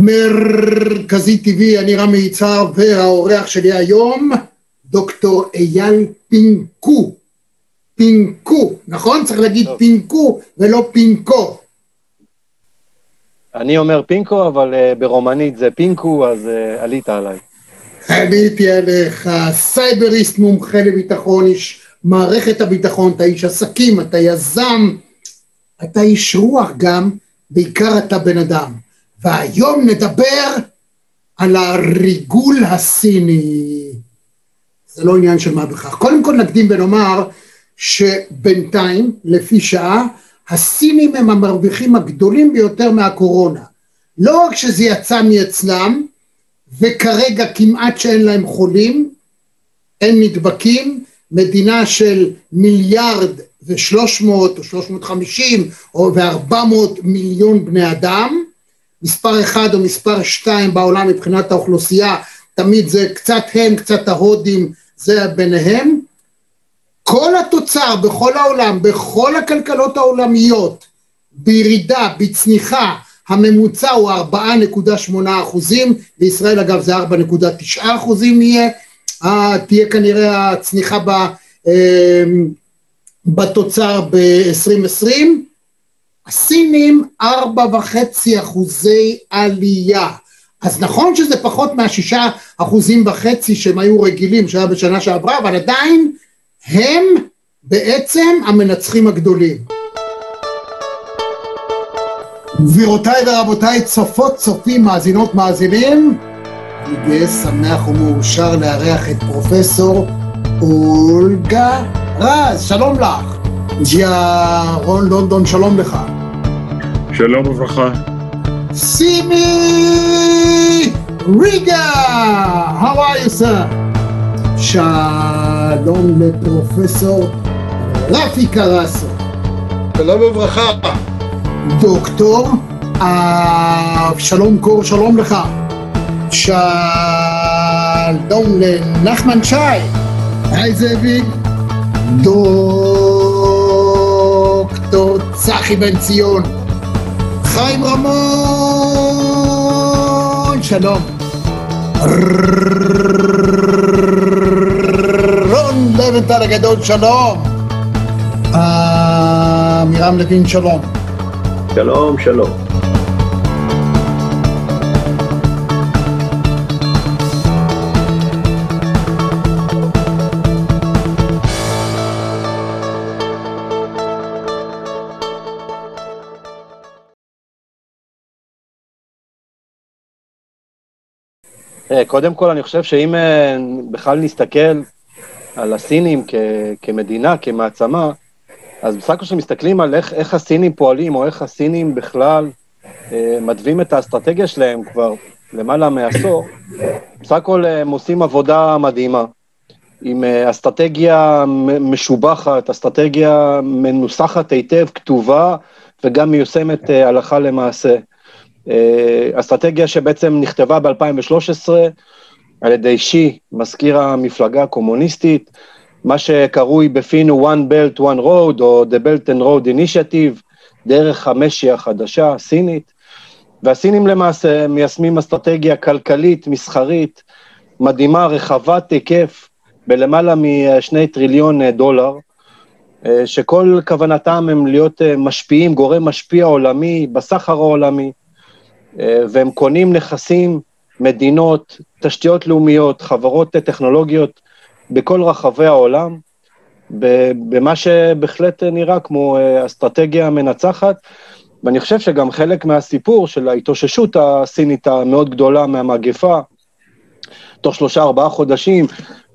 מרכזי טבעי, אני רמי יצהר, והאורח שלי היום, דוקטור אייל פינקו. פינקו, נכון? צריך להגיד טוב. פינקו ולא פינקו. אני אומר פינקו, אבל אה, ברומנית זה פינקו, אז אה, עלית עליי. עליתי עליך, סייבריסט מומחה לביטחון, איש מערכת הביטחון, אתה איש עסקים, אתה יזם, אתה איש רוח גם, בעיקר אתה בן אדם. והיום נדבר על הריגול הסיני. זה לא עניין של מה בכך. קודם כל נקדים ונאמר שבינתיים, לפי שעה, הסינים הם המרוויחים הגדולים ביותר מהקורונה. לא רק שזה יצא מאצלם, וכרגע כמעט שאין להם חולים, אין נדבקים, מדינה של מיליארד ושלוש מאות או שלוש מאות חמישים או וארבע מאות מיליון בני אדם, מספר אחד או מספר שתיים בעולם מבחינת האוכלוסייה, תמיד זה קצת הם, קצת ההודים, זה ביניהם. כל התוצר בכל העולם, בכל הכלכלות העולמיות, בירידה, בצניחה, הממוצע הוא 4.8 אחוזים, בישראל אגב זה 4.9 אחוזים יהיה, אה, תהיה כנראה הצניחה ב, אה, בתוצר ב-2020, הסינים ארבע וחצי אחוזי עלייה. אז נכון שזה פחות מהשישה אחוזים וחצי שהם היו רגילים שהיה בשנה שעברה, אבל עדיין הם בעצם המנצחים הגדולים. גבירותיי ורבותיי, צופות, צופים, מאזינות, מאזינים, אני גאה, שמח ומאושר לארח את פרופסור אולגה רז, שלום לך. ג'יה רון לונדון, שלום לך. שלום וברכה. סימי ריגה, how are you sir? שלום לפרופסור רפי קרסו. שלום וברכה. דוקטור אבשלום קור, שלום לך. שלום לנחמן שי. היי זאביק. דוקטור צחי בן ציון. חיים רמון, שלום. רון לבנטל הגדול, שלום. עמירם לוין, שלום. שלום, שלום. קודם כל, אני חושב שאם אה, בכלל נסתכל על הסינים כ, כמדינה, כמעצמה, אז בסך הכל כשמסתכלים על איך, איך הסינים פועלים, או איך הסינים בכלל אה, מתווים את האסטרטגיה שלהם כבר למעלה מעשור, בסך הכל הם עושים עבודה מדהימה, עם אסטרטגיה משובחת, אסטרטגיה מנוסחת היטב, כתובה, וגם מיושמת הלכה למעשה. אה, אסטרטגיה שבעצם נכתבה ב-2013 על ידי שי, מזכיר המפלגה הקומוניסטית, מה שקרוי בפינו One Belt One Road, או The Belt and Road Initiative, דרך המשי החדשה, הסינית, והסינים למעשה מיישמים אסטרטגיה כלכלית, מסחרית, מדהימה, רחבת היקף, בלמעלה משני טריליון דולר, אה, שכל כוונתם הם להיות אה, משפיעים, גורם משפיע עולמי בסחר העולמי, אה, והם קונים נכסים, מדינות, תשתיות לאומיות, חברות טכנולוגיות בכל רחבי העולם, במה שבהחלט נראה כמו אה, אסטרטגיה מנצחת, ואני חושב שגם חלק מהסיפור של ההתאוששות הסינית המאוד גדולה מהמגפה, תוך שלושה ארבעה חודשים,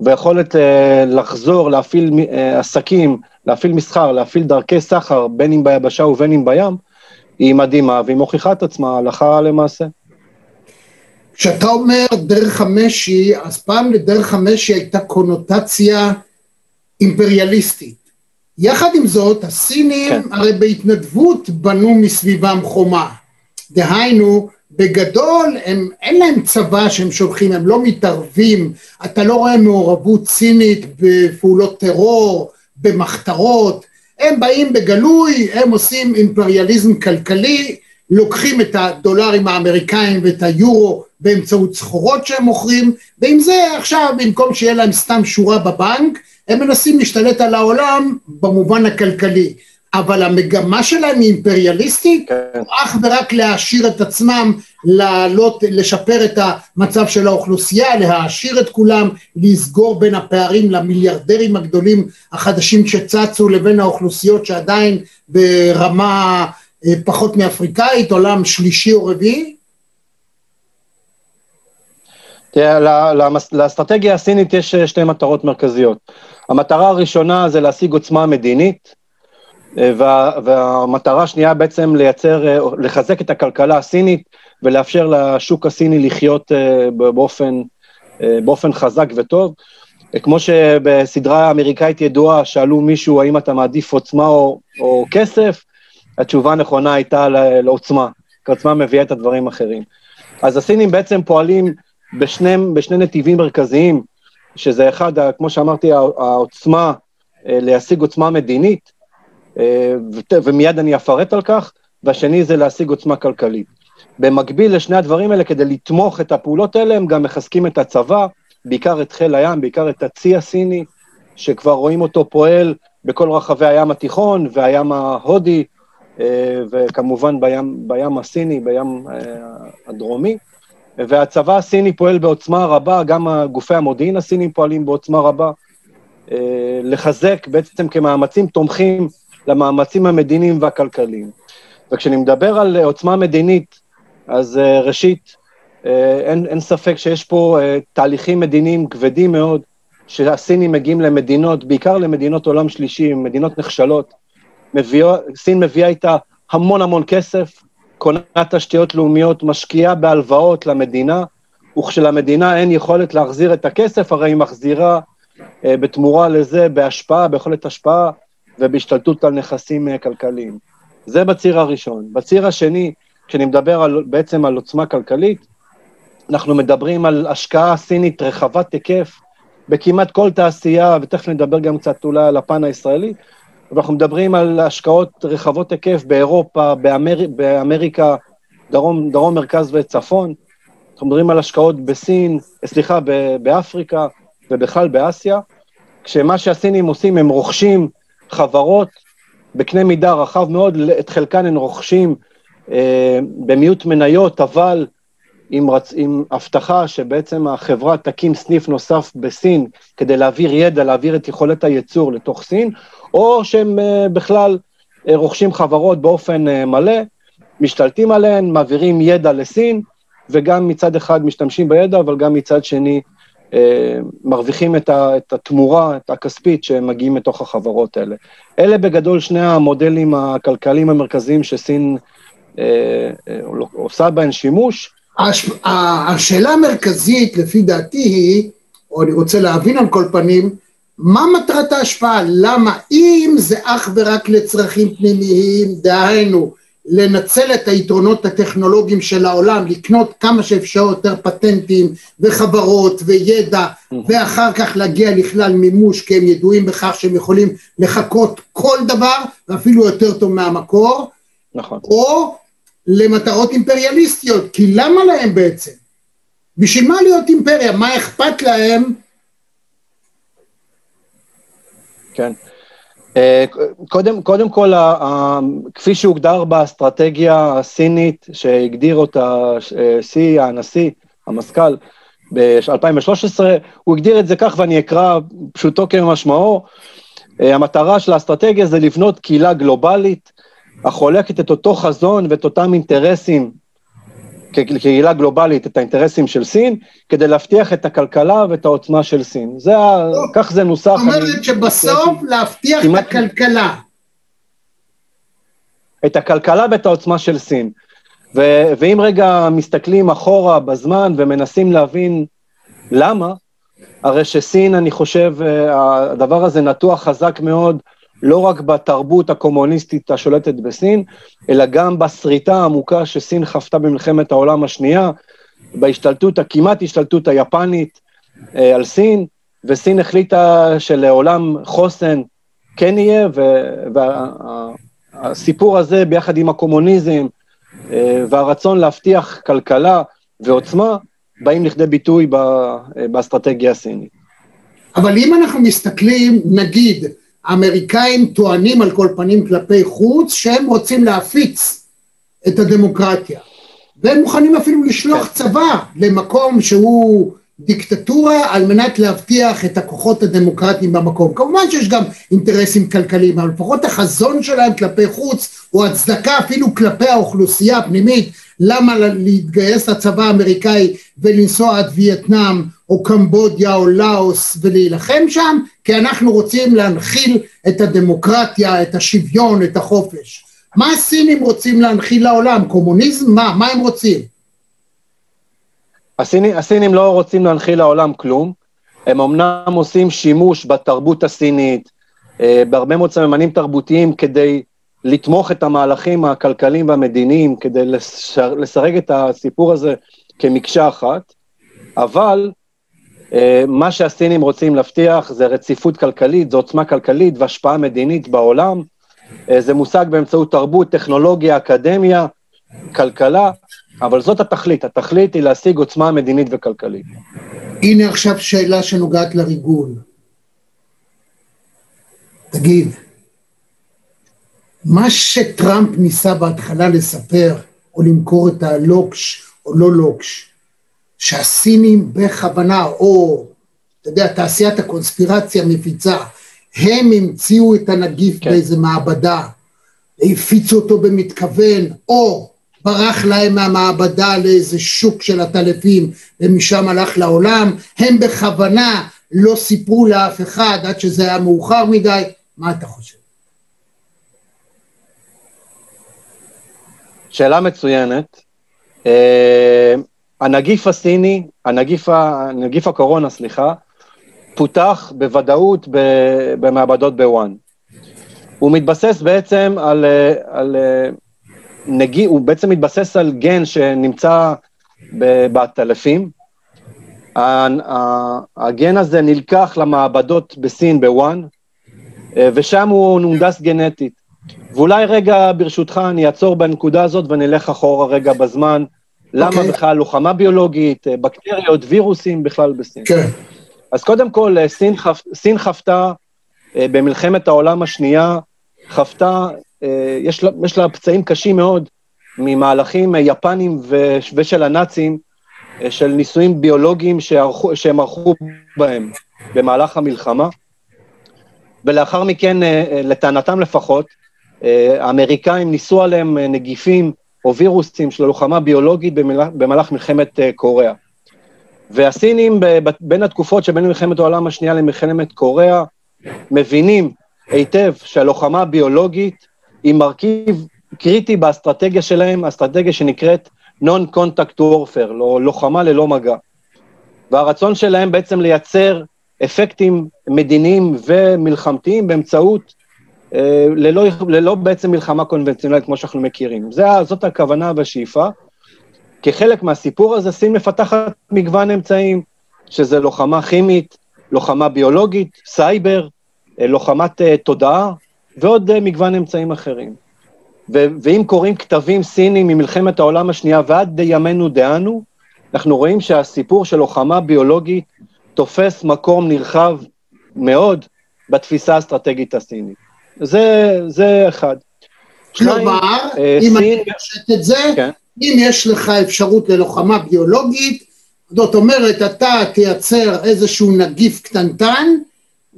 ויכולת אה, לחזור, להפעיל עסקים, להפעיל מסחר, להפעיל דרכי סחר, בין אם ביבשה ובין אם בים, היא מדהימה והיא מוכיחה את עצמה הלכה למעשה. כשאתה אומר דרך המשי, אז פעם לדרך המשי הייתה קונוטציה אימפריאליסטית. יחד עם זאת, הסינים כן. הרי בהתנדבות בנו מסביבם חומה. דהיינו, בגדול הם, אין להם צבא שהם שולחים, הם לא מתערבים, אתה לא רואה מעורבות סינית בפעולות טרור, במחתרות, הם באים בגלוי, הם עושים אימפריאליזם כלכלי, לוקחים את הדולרים האמריקאים ואת היורו באמצעות סחורות שהם מוכרים, ועם זה עכשיו במקום שיהיה להם סתם שורה בבנק, הם מנסים להשתלט על העולם במובן הכלכלי. אבל המגמה שלהם היא אימפריאליסטית, כן. אך ורק להעשיר את עצמם, לעלות, לשפר את המצב של האוכלוסייה, להעשיר את כולם, לסגור בין הפערים למיליארדרים הגדולים החדשים שצצו לבין האוכלוסיות שעדיין ברמה אה, פחות מאפריקאית, עולם שלישי או רביעי? תראה, לאסטרטגיה הסינית יש אה, שתי מטרות מרכזיות. המטרה הראשונה זה להשיג עוצמה מדינית, וה, והמטרה השנייה בעצם לייצר, אה, לחזק את הכלכלה הסינית ולאפשר לשוק הסיני לחיות אה, באופן, באופן חזק וטוב. כמו שבסדרה האמריקאית ידועה, שאלו מישהו האם אתה מעדיף עוצמה או, או כסף, התשובה הנכונה הייתה לעוצמה, כי עוצמה מביאה את הדברים האחרים. אז הסינים בעצם פועלים בשני, בשני נתיבים מרכזיים, שזה אחד, כמו שאמרתי, העוצמה, להשיג עוצמה מדינית, אה, ומיד אני אפרט על כך, והשני זה להשיג עוצמה כלכלית. במקביל לשני הדברים האלה, כדי לתמוך את הפעולות האלה, הם גם מחזקים את הצבא, בעיקר את חיל הים, בעיקר את הצי הסיני, שכבר רואים אותו פועל בכל רחבי הים התיכון והים ההודי, אה, וכמובן בים, בים הסיני, בים אה, הדרומי. והצבא הסיני פועל בעוצמה רבה, גם גופי המודיעין הסינים פועלים בעוצמה רבה, לחזק בעצם כמאמצים תומכים למאמצים המדיניים והכלכליים. וכשאני מדבר על עוצמה מדינית, אז uh, ראשית, uh, אין, אין ספק שיש פה תהליכים מדיניים כבדים מאוד, שהסינים מגיעים למדינות, בעיקר למדינות עולם שלישי, מדינות נחשלות. מביאו, סין מביאה איתה המון המון כסף, קונה תשתיות לאומיות, משקיעה בהלוואות למדינה, וכשלמדינה אין יכולת להחזיר את הכסף, הרי היא מחזירה uh, בתמורה לזה בהשפעה, ביכולת השפעה, ובהשתלטות על נכסים אה, כלכליים. זה בציר הראשון. בציר השני, כשאני מדבר על, בעצם על עוצמה כלכלית, אנחנו מדברים על השקעה סינית רחבת היקף בכמעט כל תעשייה, ותכף נדבר גם קצת אולי על הפן הישראלי, ואנחנו מדברים על השקעות רחבות היקף באירופה, באמר... באמריקה, דרום, דרום, מרכז וצפון. אנחנו מדברים על השקעות בסין, סליחה, באפריקה ובכלל באסיה, כשמה שהסינים עושים, הם רוכשים חברות בקנה מידה רחב מאוד, את חלקן הן רוכשים אה, במיעוט מניות, אבל עם, רצ... עם הבטחה שבעצם החברה תקים סניף נוסף בסין כדי להעביר ידע, להעביר את יכולת הייצור לתוך סין, או שהם אה, בכלל אה, רוכשים חברות באופן אה, מלא, משתלטים עליהן, מעבירים ידע לסין, וגם מצד אחד משתמשים בידע, אבל גם מצד שני מרוויחים את, התמורה, את הכספית שהם מגיעים מתוך החברות האלה. אלה בגדול שני המודלים הכלכליים המרכזיים שסין אה, אה, עושה בהם שימוש. הש, השאלה המרכזית לפי דעתי היא, או אני רוצה להבין על כל פנים, מה מטרת ההשפעה? למה אם זה אך ורק לצרכים פנימיים, דהיינו לנצל את היתרונות הטכנולוגיים של העולם, לקנות כמה שאפשר יותר פטנטים וחברות וידע ואחר כך להגיע לכלל מימוש כי הם ידועים בכך שהם יכולים לחקות כל דבר ואפילו יותר טוב מהמקור נכון. או למטרות אימפריאליסטיות כי למה להם בעצם? בשביל מה להיות אימפריה? מה אכפת להם? כן קודם, קודם כל, כפי שהוגדר באסטרטגיה הסינית, שהגדיר אותה שיא, אה, הנשיא, המזכ"ל, ב-2013, הוא הגדיר את זה כך, ואני אקרא פשוטו כמשמעו. אה, המטרה של האסטרטגיה זה לבנות קהילה גלובלית, החולקת את אותו חזון ואת אותם אינטרסים כקהילה גלובלית את האינטרסים של סין, כדי להבטיח את הכלכלה ואת העוצמה של סין. זה, לא, כך זה נוסח. זאת אומרת שבסוף להבטיח כמעט, את הכלכלה. את הכלכלה ואת העוצמה של סין. ו, ואם רגע מסתכלים אחורה בזמן ומנסים להבין למה, הרי שסין, אני חושב, אה, הדבר הזה נטוע חזק מאוד לא רק בתרבות הקומוניסטית השולטת בסין, אלא גם בסריטה העמוקה שסין חוותה במלחמת העולם השנייה, בהשתלטות, הכמעט השתלטות היפנית אה, על סין, וסין החליטה שלעולם חוסן כן יהיה, והסיפור הזה ביחד עם הקומוניזם, אה, והרצון להבטיח כלכלה ועוצמה באים לכדי ביטוי באסטרטגיה הסינית. אבל אם אנחנו מסתכלים, נגיד, האמריקאים טוענים על כל פנים כלפי חוץ שהם רוצים להפיץ את הדמוקרטיה והם מוכנים אפילו לשלוח כן. צבא למקום שהוא דיקטטורה על מנת להבטיח את הכוחות הדמוקרטיים במקום. כמובן שיש גם אינטרסים כלכליים, אבל לפחות החזון שלהם כלפי חוץ, או הצדקה אפילו כלפי האוכלוסייה הפנימית, למה להתגייס לצבא האמריקאי ולנסוע עד וייטנאם, או קמבודיה או לאוס ולהילחם שם, כי אנחנו רוצים להנחיל את הדמוקרטיה, את השוויון, את החופש. מה הסינים רוצים להנחיל לעולם? קומוניזם? מה? מה הם רוצים? הסיני, הסינים לא רוצים להנחיל לעולם כלום, הם אמנם עושים שימוש בתרבות הסינית, אה, בהרבה מאוד סממנים תרבותיים כדי לתמוך את המהלכים הכלכליים והמדיניים, כדי לשר, לסרג את הסיפור הזה כמקשה אחת, אבל אה, מה שהסינים רוצים להבטיח זה רציפות כלכלית, זה עוצמה כלכלית והשפעה מדינית בעולם, אה, זה מושג באמצעות תרבות, טכנולוגיה, אקדמיה, כלכלה, אבל זאת התכלית, התכלית היא להשיג עוצמה מדינית וכלכלית. הנה עכשיו שאלה שנוגעת לריגול. תגיד, מה שטראמפ ניסה בהתחלה לספר, או למכור את הלוקש או לא לוקש, שהסינים בכוונה, או, אתה יודע, תעשיית הקונספירציה מפיצה, הם המציאו את הנגיף כן. באיזה מעבדה, הפיצו אותו במתכוון, או ברח להם מהמעבדה לאיזה שוק של עטלפים ומשם הלך לעולם, הם בכוונה לא סיפרו לאף אחד עד שזה היה מאוחר מדי, מה אתה חושב? שאלה מצוינת. Uh, הנגיף הסיני, הנגיף, הנגיף הקורונה, סליחה, פותח בוודאות במעבדות בוואן. הוא מתבסס בעצם על, אה, על אה, נגיע, הוא בעצם מתבסס על גן שנמצא בעטלפים. הגן הזה נלקח למעבדות בסין, בוואן, אה, ושם הוא נונדס גנטית. ואולי רגע, ברשותך, אני אעצור בנקודה הזאת ונלך אחורה רגע בזמן. למה okay. אוקיי. בכלל לוחמה ביולוגית, אה, בקטריות, וירוסים בכלל בסין. כן. Okay. אז קודם כל, אה, סין, חפ... סין חוותה במלחמת העולם השנייה, חוותה אה, יש לה, יש לה פצעים קשים מאוד ממהלכים יפנים ו, ושל הנאצים, אה, של ניסויים ביולוגיים שערכו, שהם ערכו בהם במהלך המלחמה. ולאחר מכן, אה, לטענתם לפחות, האמריקאים ניסו עליהם נגיפים או וירוסים של הלוחמה ביולוגית במהלך, מלחמת קוריאה. והסינים, בין התקופות שבין מלחמת העולם השנייה למלחמת קוריאה, מבינים היטב שהלוחמה הביולוגית היא מרכיב קריטי באסטרטגיה שלהם, אסטרטגיה שנקראת Non-Contact Warfare, לא, לוחמה ללא מגע. והרצון שלהם בעצם לייצר אפקטים מדיניים ומלחמתיים באמצעות, אה, ללא, ללא בעצם מלחמה קונבנציונלית כמו שאנחנו מכירים. זה, זאת הכוונה והשאיפה. כחלק מהסיפור הזה, סין מפתחת מגוון אמצעים, שזה לוחמה כימית, לוחמה ביולוגית, סייבר, אה, לוחמת אה, תודעה, ועוד אה, מגוון אמצעים אחרים. ו- ואם קוראים כתבים סינים ממלחמת העולם השנייה ועד ימינו דהנו, אנחנו רואים שהסיפור של לוחמה ביולוגית תופס מקום נרחב מאוד בתפיסה האסטרטגית הסינית. זה, זה אחד. כלומר, אה, אם. אני חושבת את זה, כן. אם יש לך אפשרות ללוחמה ביולוגית, זאת אומרת, אתה תייצר איזשהו נגיף קטנטן,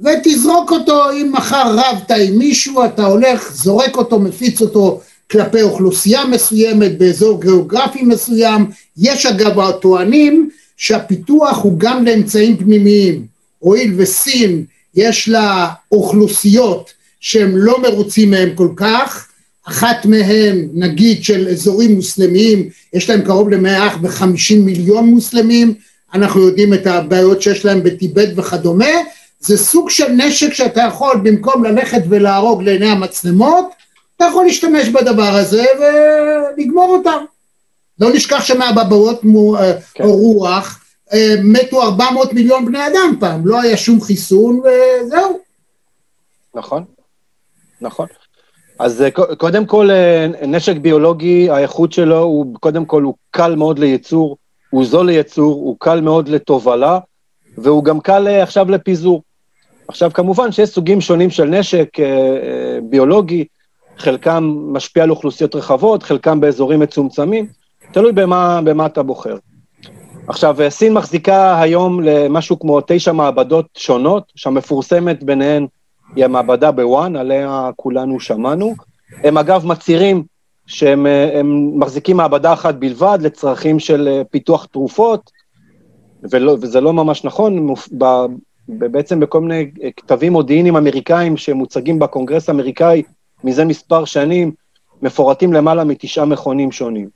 ותזרוק אותו, אם מחר רבת עם מישהו, אתה הולך, זורק אותו, מפיץ אותו כלפי אוכלוסייה מסוימת באזור גיאוגרפי מסוים. יש אגב הטוענים שהפיתוח הוא גם לאמצעים פנימיים. הואיל וסין יש לה אוכלוסיות שהם לא מרוצים מהם כל כך, אחת מהן נגיד של אזורים מוסלמיים, יש להם קרוב ל-150 מיליון מוסלמים, אנחנו יודעים את הבעיות שיש להם בטיבט וכדומה, זה סוג של נשק שאתה יכול במקום ללכת ולהרוג לעיני המצלמות, אתה יכול להשתמש בדבר הזה ולגמור אותם. לא נשכח שמהבבאות אה, כן. רוח אה, מתו 400 מיליון בני אדם פעם, לא היה שום חיסון וזהו. נכון, נכון. אז אה, קודם כל, אה, נשק ביולוגי, האיכות שלו הוא, קודם כל, הוא קל מאוד לייצור, הוא זול לייצור, הוא קל מאוד לתובלה, והוא גם קל אה, עכשיו לפיזור. עכשיו, כמובן שיש סוגים שונים של נשק ביולוגי, חלקם משפיע על אוכלוסיות רחבות, חלקם באזורים מצומצמים, תלוי במה, במה אתה בוחר. עכשיו, סין מחזיקה היום למשהו כמו תשע מעבדות שונות, שהמפורסמת ביניהן היא המעבדה בוואן, עליה כולנו שמענו. הם אגב מצהירים שהם אה, מחזיקים מעבדה אחת בלבד לצרכים של אה, פיתוח תרופות, ולא, וזה לא ממש נכון, ב, בעצם בכל מיני אה, כתבים מודיעיניים אמריקאים שמוצגים בקונגרס האמריקאי מזה מספר שנים, מפורטים למעלה מתשעה מכונים שונים.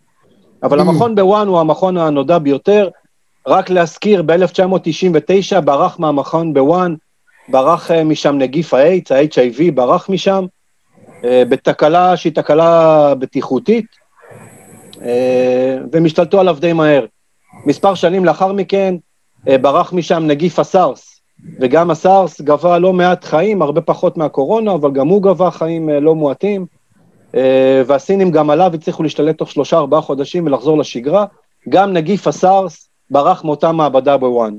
אבל Mm. המכון בוואן הוא המכון הנודע ביותר. רק להזכיר, ב-1999 ברח מהמכון בוואן, ברח אה, משם נגיף האיידס, ה-HIV, ברח משם, בתקלה שהיא תקלה בטיחותית, אה, והם השתלטו עליו די מהר. מספר שנים לאחר מכן אה, ברח משם נגיף הסארס, וגם הסארס גבה לא מעט חיים, הרבה פחות מהקורונה, אבל גם הוא גבה חיים לא מועטים, והסינים גם עליו הצליחו להשתלט תוך שלושה ארבעה חודשים ולחזור לשגרה. גם נגיף הסארס ברח מאותה מעבדה בוואן.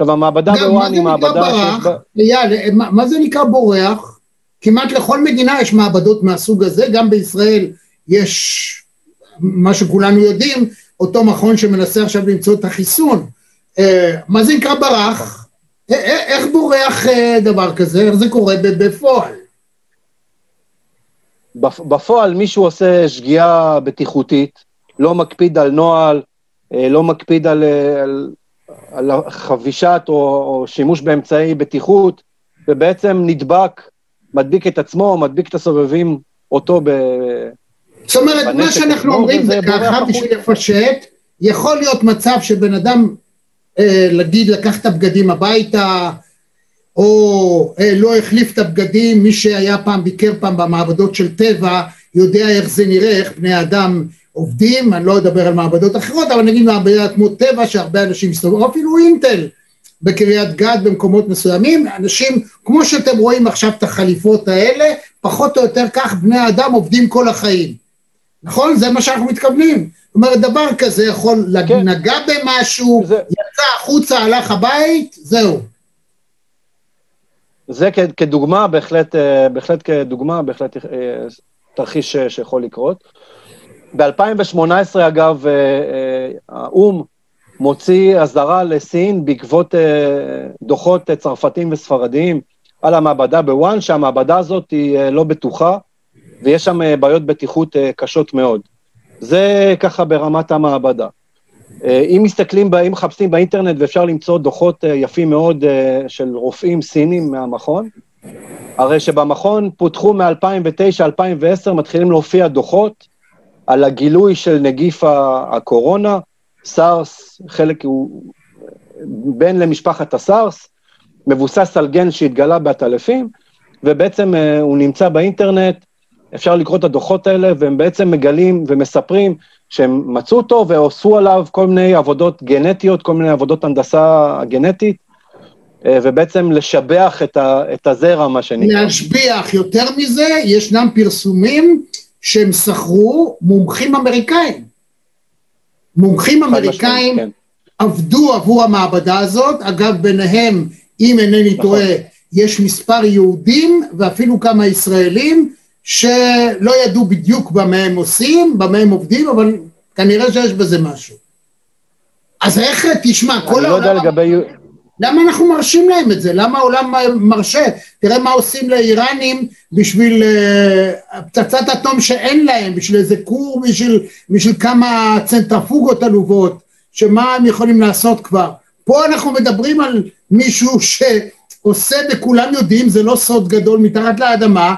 עכשיו, המעבדה בוואן היא מעבדה ברח? בה... אייל, מה, מה זה נקרא בורח? כמעט לכל מדינה יש מעבדות מהסוג הזה, גם בישראל יש מה שכולנו יודעים, אותו מכון שמנסה עכשיו למצוא את החיסון. אה, מה זה נקרא ברח? איך בורח אה, דבר כזה? איך זה קורה ב- בפועל? בפ- בפועל מישהו עושה שגיאה בטיחותית, לא מקפיד על נוהל, אה, לא מקפיד על, אה, על, על חבישת או, או שימוש באמצעי בטיחות, ובעצם נדבק, מדביק את עצמו, מדביק את הסובבים אותו ב... זאת אומרת, מה שאנחנו אומרים זה ככה. בשביל לפשט, יכול להיות מצב שבן אדם, אה, נגיד, לקח את הבגדים הביתה, או אה, לא החליף את הבגדים, מי שהיה פעם, ביקר פעם במעבדות של טבע, יודע איך זה נראה, איך בני האדם עובדים, אני לא אדבר על מעבדות אחרות, אבל נגיד מעבדה כמו טבע, שהרבה אנשים מסתובבים, או אפילו אינטל, בקריית גת במקומות מסוימים, אנשים, כמו שאתם רואים עכשיו את החליפות האלה, פחות או יותר כך בני האדם עובדים כל החיים. נכון? זה מה שאנחנו מתכוונים. זאת אומרת, דבר כזה יכול כן. נגע במשהו, זה- יצא החוצה, הלך הבית, זהו. זה כ- כדוגמה, בהחלט, אה, בהחלט כדוגמה, בהחלט אה, תרחיש ש- שיכול לקרות. ב-2018, אגב, אה, אה, האו"ם מוציא אזהרה לסין בעקבות אה, דוחות צרפתיים וספרדיים על המעבדה בוואן, שהמעבדה הזאת היא לא בטוחה, ויש שם בעיות בטיחות קשות מאוד. זה ככה ברמת המעבדה. אם מסתכלים, אם מחפשים באינטרנט ואפשר למצוא דוחות יפים מאוד של רופאים סינים מהמכון, הרי שבמכון פותחו מ-2009-2010, מתחילים להופיע דוחות על הגילוי של נגיף הקורונה, סארס, חלק הוא בן למשפחת הסארס, מבוסס על גן שהתגלה בעטלפים, ובעצם אה, הוא נמצא באינטרנט, אפשר לקרוא את הדוחות האלה, והם בעצם מגלים ומספרים שהם מצאו אותו ועשו עליו כל מיני עבודות גנטיות, כל מיני עבודות הנדסה גנטית, אה, ובעצם לשבח את, ה, את הזרע, מה שנקרא. להשביח יותר מזה, ישנם פרסומים שהם שכרו מומחים אמריקאים. מומחים אמריקאים כן. עבדו עבור המעבדה הזאת, אגב ביניהם, אם אינני נכון. טועה, יש מספר יהודים ואפילו כמה ישראלים שלא ידעו בדיוק במה הם עושים, במה הם עובדים, אבל כנראה שיש בזה משהו. אז איך, תשמע, כל אני לא יודע העולם... לגבי... למה אנחנו מרשים להם את זה? למה העולם מרשה? תראה מה עושים לאיראנים בשביל uh, פצצת אטום שאין להם, בשביל איזה כור, בשביל, בשביל כמה צנטרפוגות עלובות, שמה הם יכולים לעשות כבר. פה אנחנו מדברים על מישהו שעושה וכולם יודעים, זה לא סוד גדול מתחת לאדמה,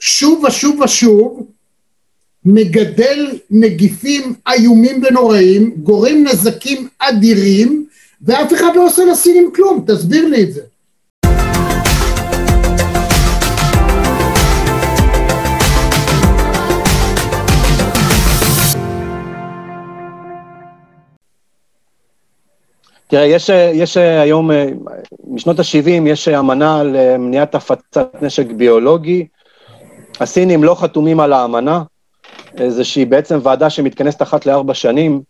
שוב ושוב ושוב, מגדל נגיפים איומים ונוראים, גורם נזקים אדירים, ואף אחד לא עושה לסינים כלום, תסביר לי את זה. תראה, יש, יש היום, משנות ה-70, יש אמנה למניעת הפצת נשק ביולוגי. הסינים לא חתומים על האמנה, איזושהי בעצם ועדה שמתכנסת אחת לארבע שנים,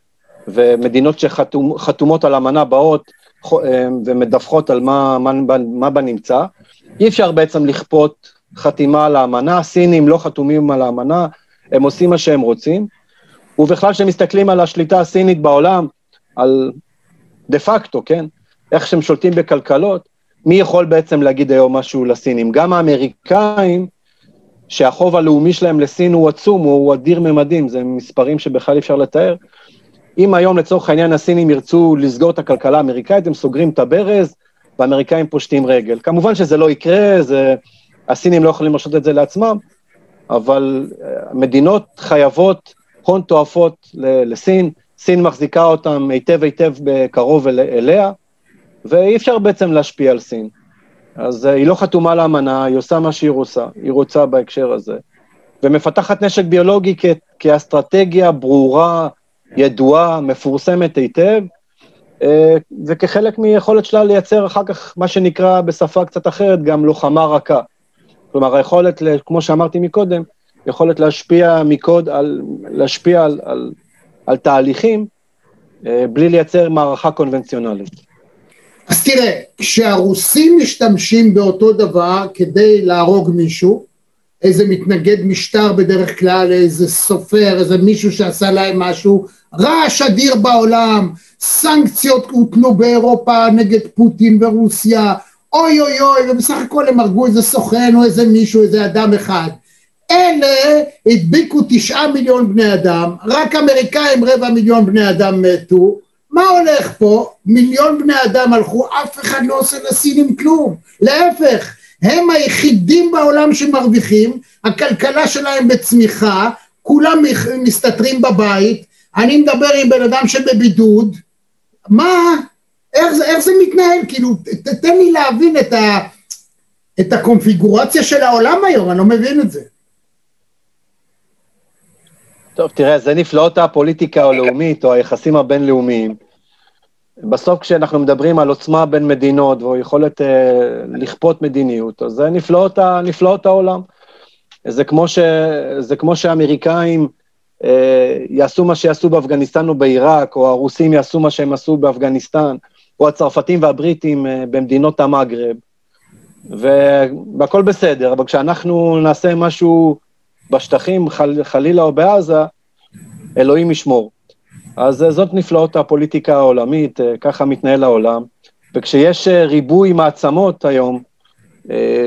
ומדינות שחתומות על אמנה באות אה, ומדווחות על מה, מה, מה בנמצא. אי אפשר בעצם לכפות חתימה על האמנה, הסינים לא חתומים על האמנה, הם עושים מה שהם רוצים, ובכלל כשמסתכלים על השליטה הסינית בעולם, על דה פקטו, כן? איך שהם שולטים בכלכלות, מי יכול בעצם להגיד היום משהו לסינים? גם האמריקאים, שהחוב הלאומי שלהם לסין הוא עצום, הוא אדיר ממדים, זה מספרים שבכלל אי אפשר לתאר. אם היום לצורך העניין הסינים ירצו לסגור את הכלכלה האמריקאית, הם סוגרים את הברז, והאמריקאים פושטים רגל. כמובן שזה לא יקרה, זה... הסינים לא יכולים להרשות את זה לעצמם, אבל אה, מדינות חייבות הון תועפות לסין, סין מחזיקה אותם היטב היטב קרוב אל, אליה, ואי אפשר בעצם להשפיע על סין. אז uh, היא לא חתומה לאמנה, היא עושה מה שהיא רוצה, היא רוצה בהקשר הזה, ומפתחת נשק ביולוגי כ- כאסטרטגיה ברורה, ידועה, מפורסמת היטב, uh, וכחלק מיכולת שלה לייצר אחר כך, מה שנקרא בשפה קצת אחרת, גם לוחמה רכה. כלומר, היכולת, כמו שאמרתי מקודם, יכולת להשפיע מקוד, על, להשפיע על, על, על תהליכים, אה, בלי לייצר מערכה קונבנציונלית. אז תראה, כשהרוסים משתמשים באותו דבר כדי להרוג מישהו, איזה מתנגד משטר בדרך כלל, איזה סופר, איזה מישהו שעשה להם משהו, רעש אדיר בעולם, סנקציות הוטלו באירופה נגד פוטין ורוסיה, אוי אוי אוי, ובסך הכל הם הרגו איזה סוכן או איזה מישהו, איזה אדם אחד. אלה הדביקו תשעה מיליון בני אדם, רק אמריקאים רבע מיליון בני אדם מתו, מה הולך פה? מיליון בני אדם הלכו, אף אחד לא עושה לסינים כלום, להפך, הם היחידים בעולם שמרוויחים, הכלכלה שלהם בצמיחה, כולם מסתתרים בבית, אני מדבר עם בן אדם שבבידוד, מה, איך איך זה מתנהל? כאילו, תתן לי להבין את, ה, את הקונפיגורציה של העולם היום, אני לא מבין את זה. טוב, תראה, זה נפלאות הפוליטיקה הלאומית או היחסים הבינלאומיים. בסוף כשאנחנו מדברים על עוצמה בין מדינות או יכולת אה, לכפות מדיניות, אז זה נפלאות, נפלאות העולם. זה כמו, ש, זה כמו שהאמריקאים אה, יעשו מה שיעשו באפגניסטן או בעיראק, או הרוסים יעשו מה שהם עשו באפגניסטן, או הצרפתים והבריטים אה, במדינות המגרב, והכל בסדר, אבל כשאנחנו נעשה משהו בשטחים, חל, חלילה או בעזה, אלוהים ישמור. אז אה, זאת נפלאות הפוליטיקה העולמית, אה, ככה מתנהל העולם. וכשיש אה, ריבוי מעצמות היום,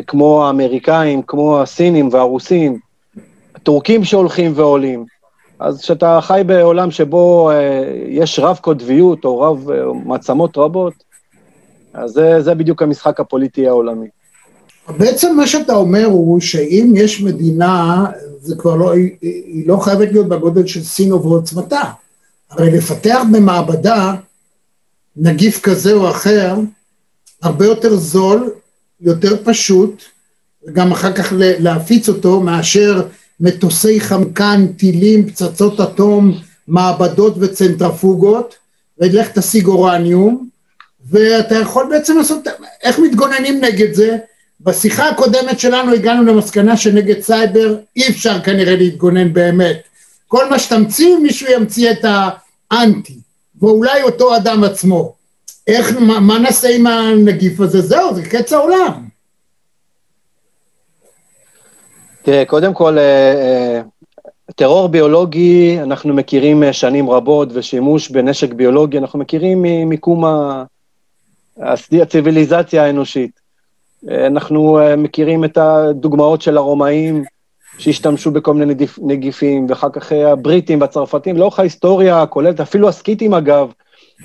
כמו האמריקאים, כמו הסינים והרוסים, הטורקים שהולכים ועולים, אז כשאתה חי בעולם שבו יש רב קוטביות או רב מעצמות רבות, אז זה, זה בדיוק המשחק הפוליטי העולמי. בעצם מה שאתה אומר הוא שאם יש מדינה, זה כבר לא, היא, היא לא חייבת להיות בגודל של סין ובעוצמתה. הרי לפתח במעבדה נגיף כזה או אחר, הרבה יותר זול, יותר פשוט, וגם אחר כך להפיץ אותו, מאשר מטוסי חמקן, טילים, פצצות אטום, מעבדות וצנטרפוגות, ולך תשיג אורניום, ואתה יכול בעצם לעשות, איך מתגוננים נגד זה? בשיחה הקודמת שלנו הגענו למסקנה שנגד סייבר אי אפשר כנראה להתגונן באמת. כל מה שתמציא מישהו ימציא את האנטי, ואולי אותו אדם עצמו. איך, מה, מה נעשה עם הנגיף הזה? זהו, זה קץ העולם. תראה, קודם כל, אה, אה, טרור ביולוגי אנחנו מכירים אה, שנים רבות, ושימוש בנשק ביולוגי אנחנו מכירים ממיקום הציוויליזציה האנושית. אנחנו מכירים את הדוגמאות של הרומאים שהשתמשו בכל מיני נגיפ, נגיפים, ואחר כך הבריטים והצרפתים, לאורך ההיסטוריה הכוללת, אפילו הסקיטים אגב,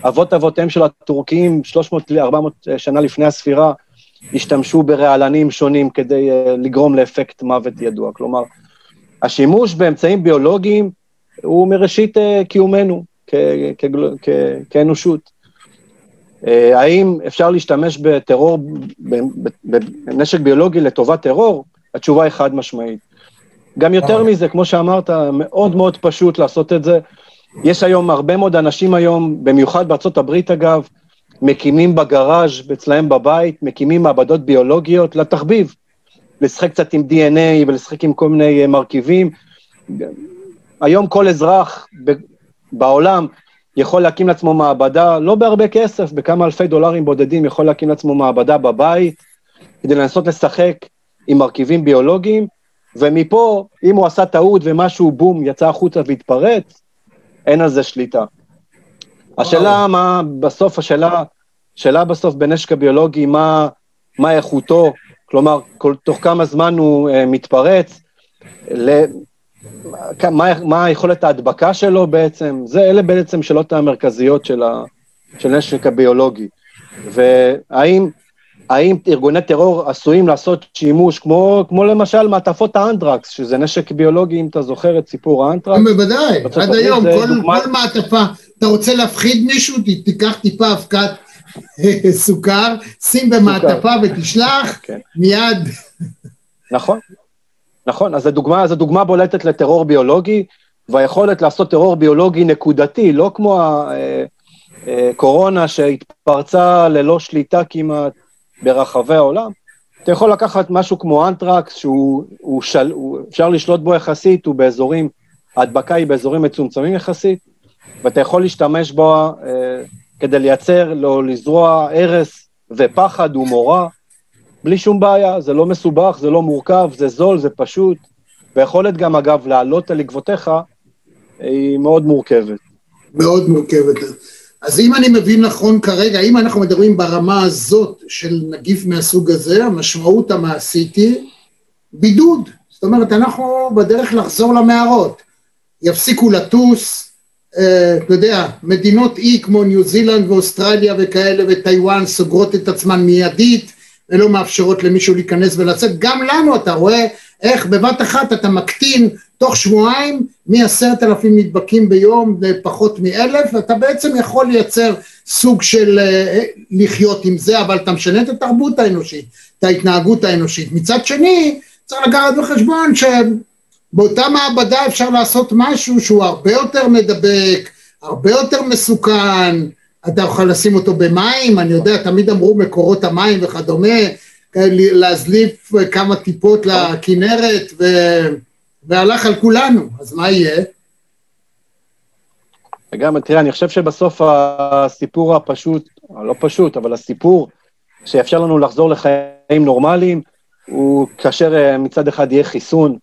אבות אבותיהם של הטורקים, 300-400 אה, שנה לפני הספירה, השתמשו ברעלנים שונים כדי לגרום לאפקט מוות ידוע. כלומר, השימוש באמצעים ביולוגיים הוא מראשית קיומנו כאנושות. אה, האם אפשר להשתמש בטרור, בנשק ביולוגי לטובת טרור? התשובה היא חד משמעית. גם יותר מזה, כמו שאמרת, מאוד מאוד פשוט לעשות את זה. יש היום הרבה מאוד אנשים היום, במיוחד בארצות הברית אגב, מקימים בגראז' אצלהם בבית, מקימים מעבדות ביולוגיות לתחביב. לשחק קצת עם DNA ולשחק עם כל מיני אה, מרכיבים. היום כל אזרח בעולם יכול להקים לעצמו מעבדה, לא בהרבה כסף, בכמה אלפי דולרים בודדים יכול להקים לעצמו מעבדה בבית, כדי לנסות לשחק עם מרכיבים ביולוגיים, ומפה, אם הוא עשה טעות ומשהו, בום, יצא החוצה והתפרץ, אין על זה שליטה. השאלה מה, בסוף, השאלה, השאלה בסוף בנשק הביולוגי, מה, מה איכותו, כלומר, כל, תוך כמה זמן הוא uh, מתפרץ, ל, מה, מה היכולת ההדבקה שלו בעצם, זה אלה בעצם שאלות המרכזיות של, ה, של נשק הביולוגי. והאם האם ארגוני טרור עשויים לעשות שימוש, כמו, כמו למשל מעטפות האנדרקס, שזה נשק ביולוגי, אם אתה זוכר את סיפור האנטרקס? בוודאי, עד היום, כל, דוגמה... כל מעטפה, אתה רוצה להפחיד מישהו, תיקח טיפה אבקת סוכר, שים במעטפה ותשלח, כן. מיד. נכון, נכון, אז זו דוגמה, דוגמה בולטת לטרור ביולוגי, והיכולת לעשות טרור ביולוגי נקודתי, לא כמו הקורונה אה, שהתפרצה ללא שליטה כמעט ברחבי העולם. אתה יכול לקחת משהו כמו אנטרקס, שהוא הוא של, הוא, אפשר לשלוט בו יחסית, הוא באזורים, ההדבקה היא באזורים מצומצמים יחסית, ואתה יכול להשתמש בו אה, כדי לייצר, לא, לזרוע הרס ופחד ומורא, בלי שום בעיה, זה לא מסובך, זה לא מורכב, זה זול, זה פשוט, ויכולת גם, אגב, לעלות על עקבותיך, היא מאוד מורכבת. מאוד מורכבת. אז אם אני מבין נכון כרגע, אם אנחנו מדברים ברמה הזאת של נגיף מהסוג הזה, המשמעות המעשית היא בידוד. זאת אומרת, אנחנו בדרך לחזור למערות. יפסיקו לטוס, אתה יודע, מדינות אי כמו ניו זילנד ואוסטרליה וכאלה וטיוואן סוגרות את עצמן מיידית ולא מאפשרות למישהו להיכנס ולצאת. גם לנו אתה רואה איך בבת אחת אתה מקטין תוך שבועיים מעשרת אלפים נדבקים ביום לפחות מאלף, ואתה בעצם יכול לייצר סוג של אה, לחיות עם זה, אבל אתה משנה את התרבות האנושית, את ההתנהגות האנושית. מצד שני, צריך לקחת בחשבון שבאותה מעבדה אפשר לעשות משהו שהוא הרבה יותר מדבק, הרבה יותר מסוכן, אתה יכול לשים אותו במים, אני יודע, תמיד אמרו מקורות המים וכדומה, להזליף כמה טיפות לכנרת ו... והלך על כולנו, אז מה יהיה? וגם, תראה, אני חושב שבסוף הסיפור הפשוט, לא פשוט, אבל הסיפור שיאפשר לנו לחזור לחיים נורמליים, הוא כאשר אה, מצד אחד יהיה חיסון,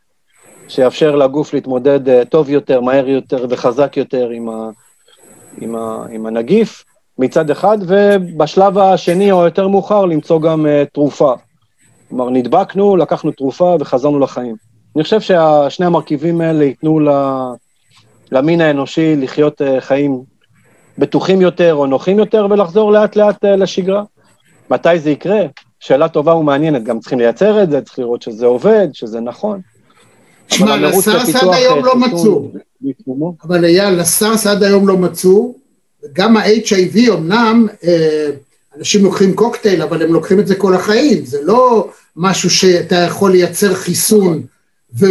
שיאפשר לגוף להתמודד אה, טוב יותר, מהר יותר וחזק יותר עם, ה, עם, ה, עם הנגיף, מצד אחד, ובשלב השני או יותר מאוחר למצוא גם uh, תרופה. כלומר, נדבקנו, לקחנו תרופה וחזרנו לחיים. אני חושב ששני המרכיבים האלה ייתנו למין האנושי לחיות uh, חיים בטוחים יותר או נוחים יותר ולחזור לאט לאט uh, לשגרה. מתי זה יקרה? שאלה טובה ומעניינת, גם צריכים לייצר את זה, צריך לראות שזה עובד, שזה נכון. שמע, לסארס עד היום לא מצאו. אבל אייל, לסארס עד היום לא מצאו, גם ה-HIV אמנם, אה, אנשים לוקחים קוקטייל, אבל הם לוקחים את זה כל החיים, זה לא משהו שאתה יכול לייצר חיסון ו-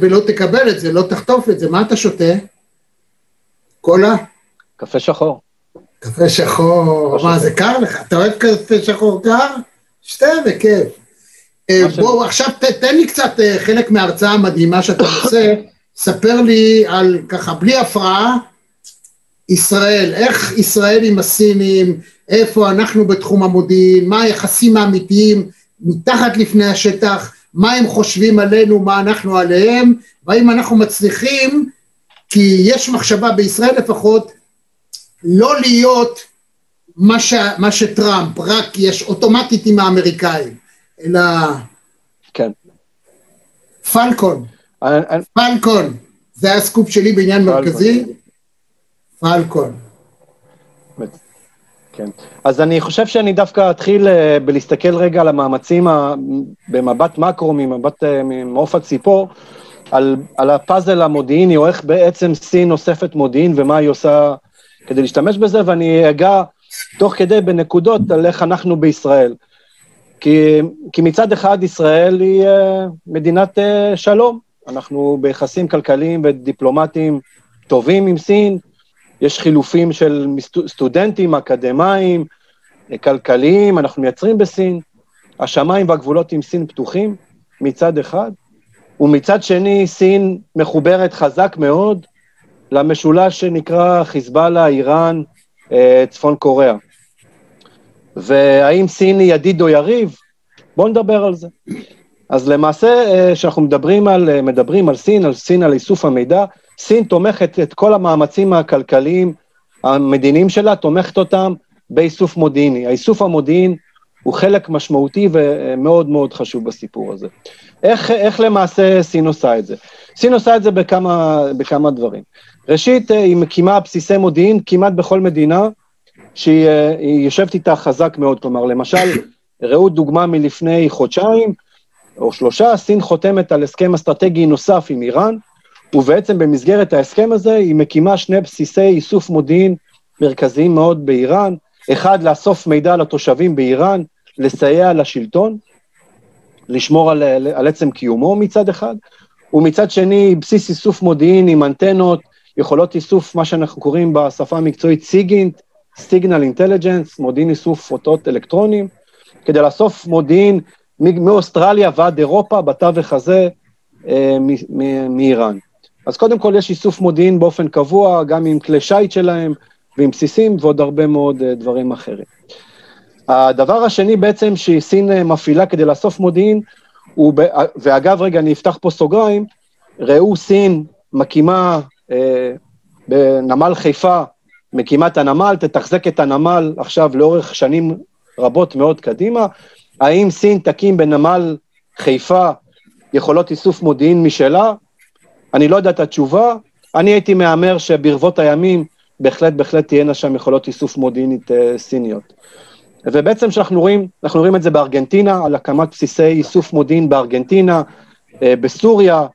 ולא תקבל את זה, לא תחטוף את זה, מה אתה שותה? קולה? קפה שחור. קפה שחור, מה זה קר לך? אתה אוהב קפה שחור קר? שתה בכיף. אה, בואו עכשיו תן לי קצת אה, חלק מההרצאה המדהימה שאתה עושה, ספר לי על ככה בלי הפרעה ישראל, איך ישראל עם הסינים, איפה אנחנו בתחום המודיעין, מה היחסים האמיתיים מתחת לפני השטח, מה הם חושבים עלינו, מה אנחנו עליהם, והאם אנחנו מצליחים, כי יש מחשבה בישראל לפחות, לא להיות מה, ש, מה שטראמפ, רק יש אוטומטית עם האמריקאים, אלא... כן. פלקון, פלקון, זה הסקופ שלי בעניין מרכזי. פלקון. כן. אז אני חושב שאני דווקא אתחיל אה, בלהסתכל רגע על המאמצים במבט מקרו, ממבט, אה, ממעוף הציפור, על, על הפאזל המודיעיני, או איך בעצם סין אוספת מודיעין ומה היא עושה כדי להשתמש בזה, ואני אגע תוך כדי בנקודות על איך אנחנו בישראל. כי, כי מצד אחד ישראל היא אה, מדינת שלום, אנחנו ביחסים כלכליים ודיפלומטיים טובים עם סין, יש חילופים של סטודנטים, אקדמאים, כלכליים, אנחנו מייצרים בסין, השמיים והגבולות עם סין פתוחים, מצד אחד, ומצד שני סין מחוברת חזק מאוד למשולש שנקרא חיזבאללה, איראן, אה, צפון קוריאה. והאם סין היא ידיד או יריב? בואו נדבר על זה. אז למעשה, כשאנחנו מדברים על, מדברים על סין, על סין, על איסוף המידע, סין תומכת את כל המאמצים הכלכליים, המדיניים שלה, תומכת אותם באיסוף מודיעיני. האיסוף המודיעין הוא חלק משמעותי ומאוד מאוד חשוב בסיפור הזה. איך, איך למעשה סין עושה את זה? סין עושה את זה בכמה, בכמה דברים. ראשית, היא מקימה בסיסי מודיעין כמעט בכל מדינה שהיא יושבת איתה חזק מאוד. כלומר, למשל, ראו דוגמה מלפני חודשיים או שלושה, סין חותמת על הסכם אסטרטגי נוסף עם איראן, ובעצם במסגרת ההסכם הזה היא מקימה שני בסיסי איסוף מודיעין מרכזיים מאוד באיראן, אחד, לאסוף מידע לתושבים באיראן, לסייע לשלטון, לשמור על, על עצם קיומו מצד אחד, ומצד שני, בסיס איסוף מודיעין עם אנטנות, יכולות איסוף, מה שאנחנו קוראים בשפה המקצועית סיגינט, סיגנל אינטליג'נס, מודיעין איסוף אותות אלקטרונים, כדי לאסוף מודיעין מאוסטרליה ועד אירופה, בתווך הזה, אה, מאיראן. אז קודם כל יש איסוף מודיעין באופן קבוע, גם עם כלי שיט שלהם ועם בסיסים ועוד הרבה מאוד אה, דברים אחרים. הדבר השני בעצם שסין אה, מפעילה כדי לאסוף מודיעין, הוא, ואגב, רגע, אני אפתח פה סוגריים, ראו סין מקימה אה, בנמל חיפה, מקימה את הנמל, תתחזק את הנמל עכשיו לאורך שנים רבות מאוד קדימה. האם סין תקים בנמל חיפה יכולות איסוף מודיעין משלה? אני לא יודע את התשובה. אני הייתי מהמר שברבות הימים בהחלט בהחלט תהיינה שם יכולות איסוף מודיעינית אה, סיניות. ובעצם שאנחנו רואים, אנחנו רואים את זה בארגנטינה, על הקמת בסיסי איסוף מודיעין בארגנטינה, אה, בסוריה,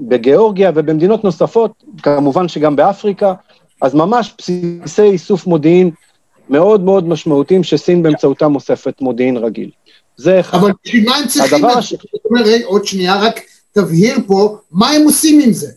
בגיאורגיה ובמדינות נוספות, כמובן שגם באפריקה, אז ממש בסיסי איסוף מודיעין מאוד מאוד משמעותיים שסין באמצעותם אוספת מודיעין רגיל. זה אחד. אבל בשביל מה הם צריכים... הדבר הש... זאת אומרת, עוד שנייה, רק תבהיר פה, מה הם עושים עם זה?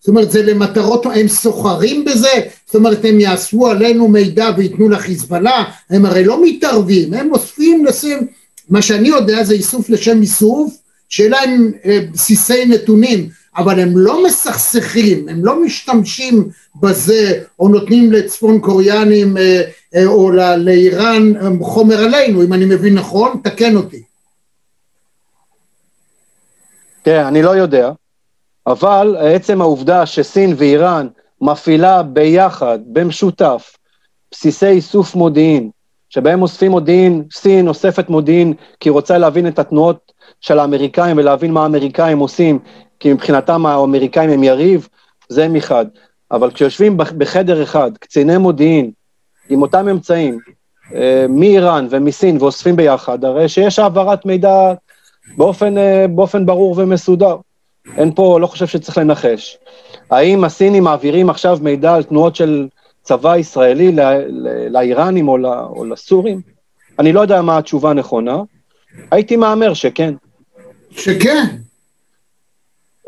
זאת אומרת, זה למטרות, הם סוחרים בזה? זאת אומרת, הם יאספו עלינו מידע וייתנו לחיזבאללה? הם הרי לא מתערבים, הם אוספים לשים, מה שאני יודע זה איסוף לשם איסוף, שאלה הם אה, בסיסי נתונים, אבל הם לא מסכסכים, הם לא משתמשים בזה, או נותנים לצפון קוריאנים אה, אה, או לאיראן חומר עלינו, אם אני מבין נכון, תקן אותי. תראה, אני לא יודע, אבל עצם העובדה שסין ואיראן מפעילה ביחד, במשותף, בסיסי איסוף מודיעין, שבהם אוספים מודיעין, סין אוספת מודיעין כי היא רוצה להבין את התנועות של האמריקאים ולהבין מה האמריקאים עושים, כי מבחינתם האמריקאים הם יריב, זה מחד. אבל כשיושבים בחדר אחד, קציני מודיעין, עם אותם אמצעים, אה, מאיראן ומסין ואוספים ביחד, הרי שיש העברת מידע באופן, אה, באופן ברור ומסודר. אין פה, לא חושב שצריך לנחש. האם הסינים מעבירים עכשיו מידע על תנועות של צבא ישראלי לאיראנים או, או לסורים? אני לא יודע מה התשובה הנכונה. הייתי מהמר שכן. שכן?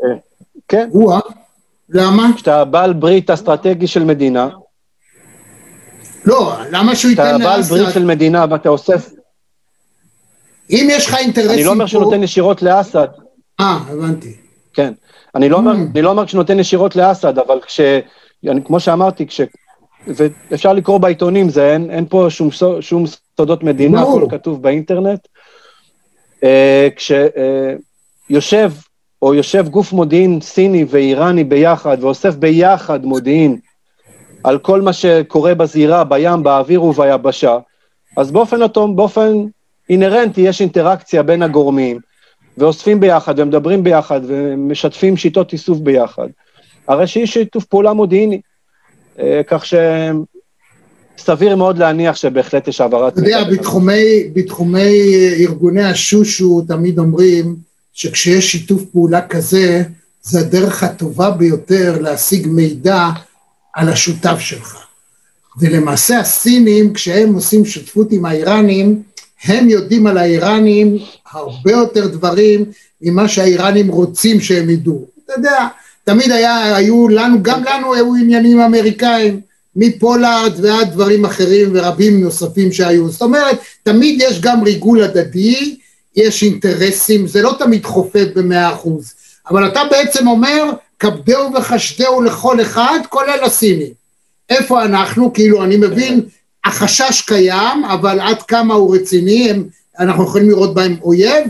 אה, כן. או למה? כשאתה בעל ברית אסטרטגי של מדינה, לא, למה שהוא ייתן לאסד? אתה בעל ברית של מדינה ואתה אוסף... אם יש לך אינטרסים פה... אני לא אומר שנותן ישירות לאסד. אה, הבנתי. כן. אני לא, אומר, mm. אני לא אומר כשנותן ישירות לאסד, אבל כש... אני, כמו שאמרתי, כש... ואפשר לקרוא בעיתונים, זה אין, אין פה שום, שום סודות מדינה. הכל כתוב באינטרנט. Uh, כשיושב, uh, או יושב גוף מודיעין סיני ואיראני ביחד, ואוסף ביחד מודיעין על כל מה שקורה בזירה, בים, באוויר וביבשה, אז באופן, אותו, באופן אינהרנטי יש אינטראקציה בין הגורמים, ואוספים ביחד, ומדברים ביחד, ומשתפים שיטות איסוף ביחד. הרי שיש שיתוף פעולה מודיעיני, אה, כך שסביר מאוד להניח שבהחלט יש העברת... אתה יודע, בתחומי, בתחומי ארגוני השושו תמיד אומרים שכשיש שיתוף פעולה כזה, זה הדרך הטובה ביותר להשיג מידע על השותף שלך. ולמעשה הסינים, כשהם עושים שותפות עם האיראנים, הם יודעים על האיראנים הרבה יותר דברים ממה שהאיראנים רוצים שהם ידעו. אתה יודע, תמיד היה, היו לנו, גם לנו היו עניינים אמריקאים, מפולארד ועד דברים אחרים ורבים נוספים שהיו. זאת אומרת, תמיד יש גם ריגול הדדי, יש אינטרסים, זה לא תמיד חופף במאה אחוז, אבל אתה בעצם אומר, כבדהו וחשדהו לכל אחד, כולל הסינים. איפה אנחנו? כאילו, אני מבין, החשש קיים, אבל עד כמה הוא רציני, הם, אנחנו יכולים לראות בהם אויב?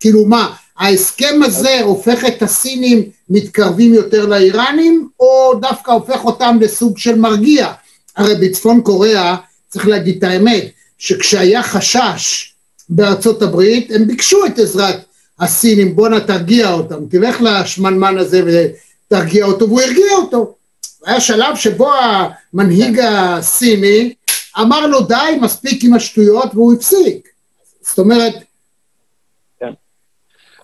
כאילו מה, ההסכם הזה הופך את הסינים מתקרבים יותר לאיראנים, או דווקא הופך אותם לסוג של מרגיע? הרי בצפון קוריאה, צריך להגיד את האמת, שכשהיה חשש בארצות הברית, הם ביקשו את עזרת הסינים, בואנה תרגיע אותם, תלך לשמנמן הזה ותרגיע אותו, והוא הרגיע אותו. היה שלב שבו המנהיג הסיני אמר לו די, מספיק עם השטויות, והוא הפסיק. זאת אומרת...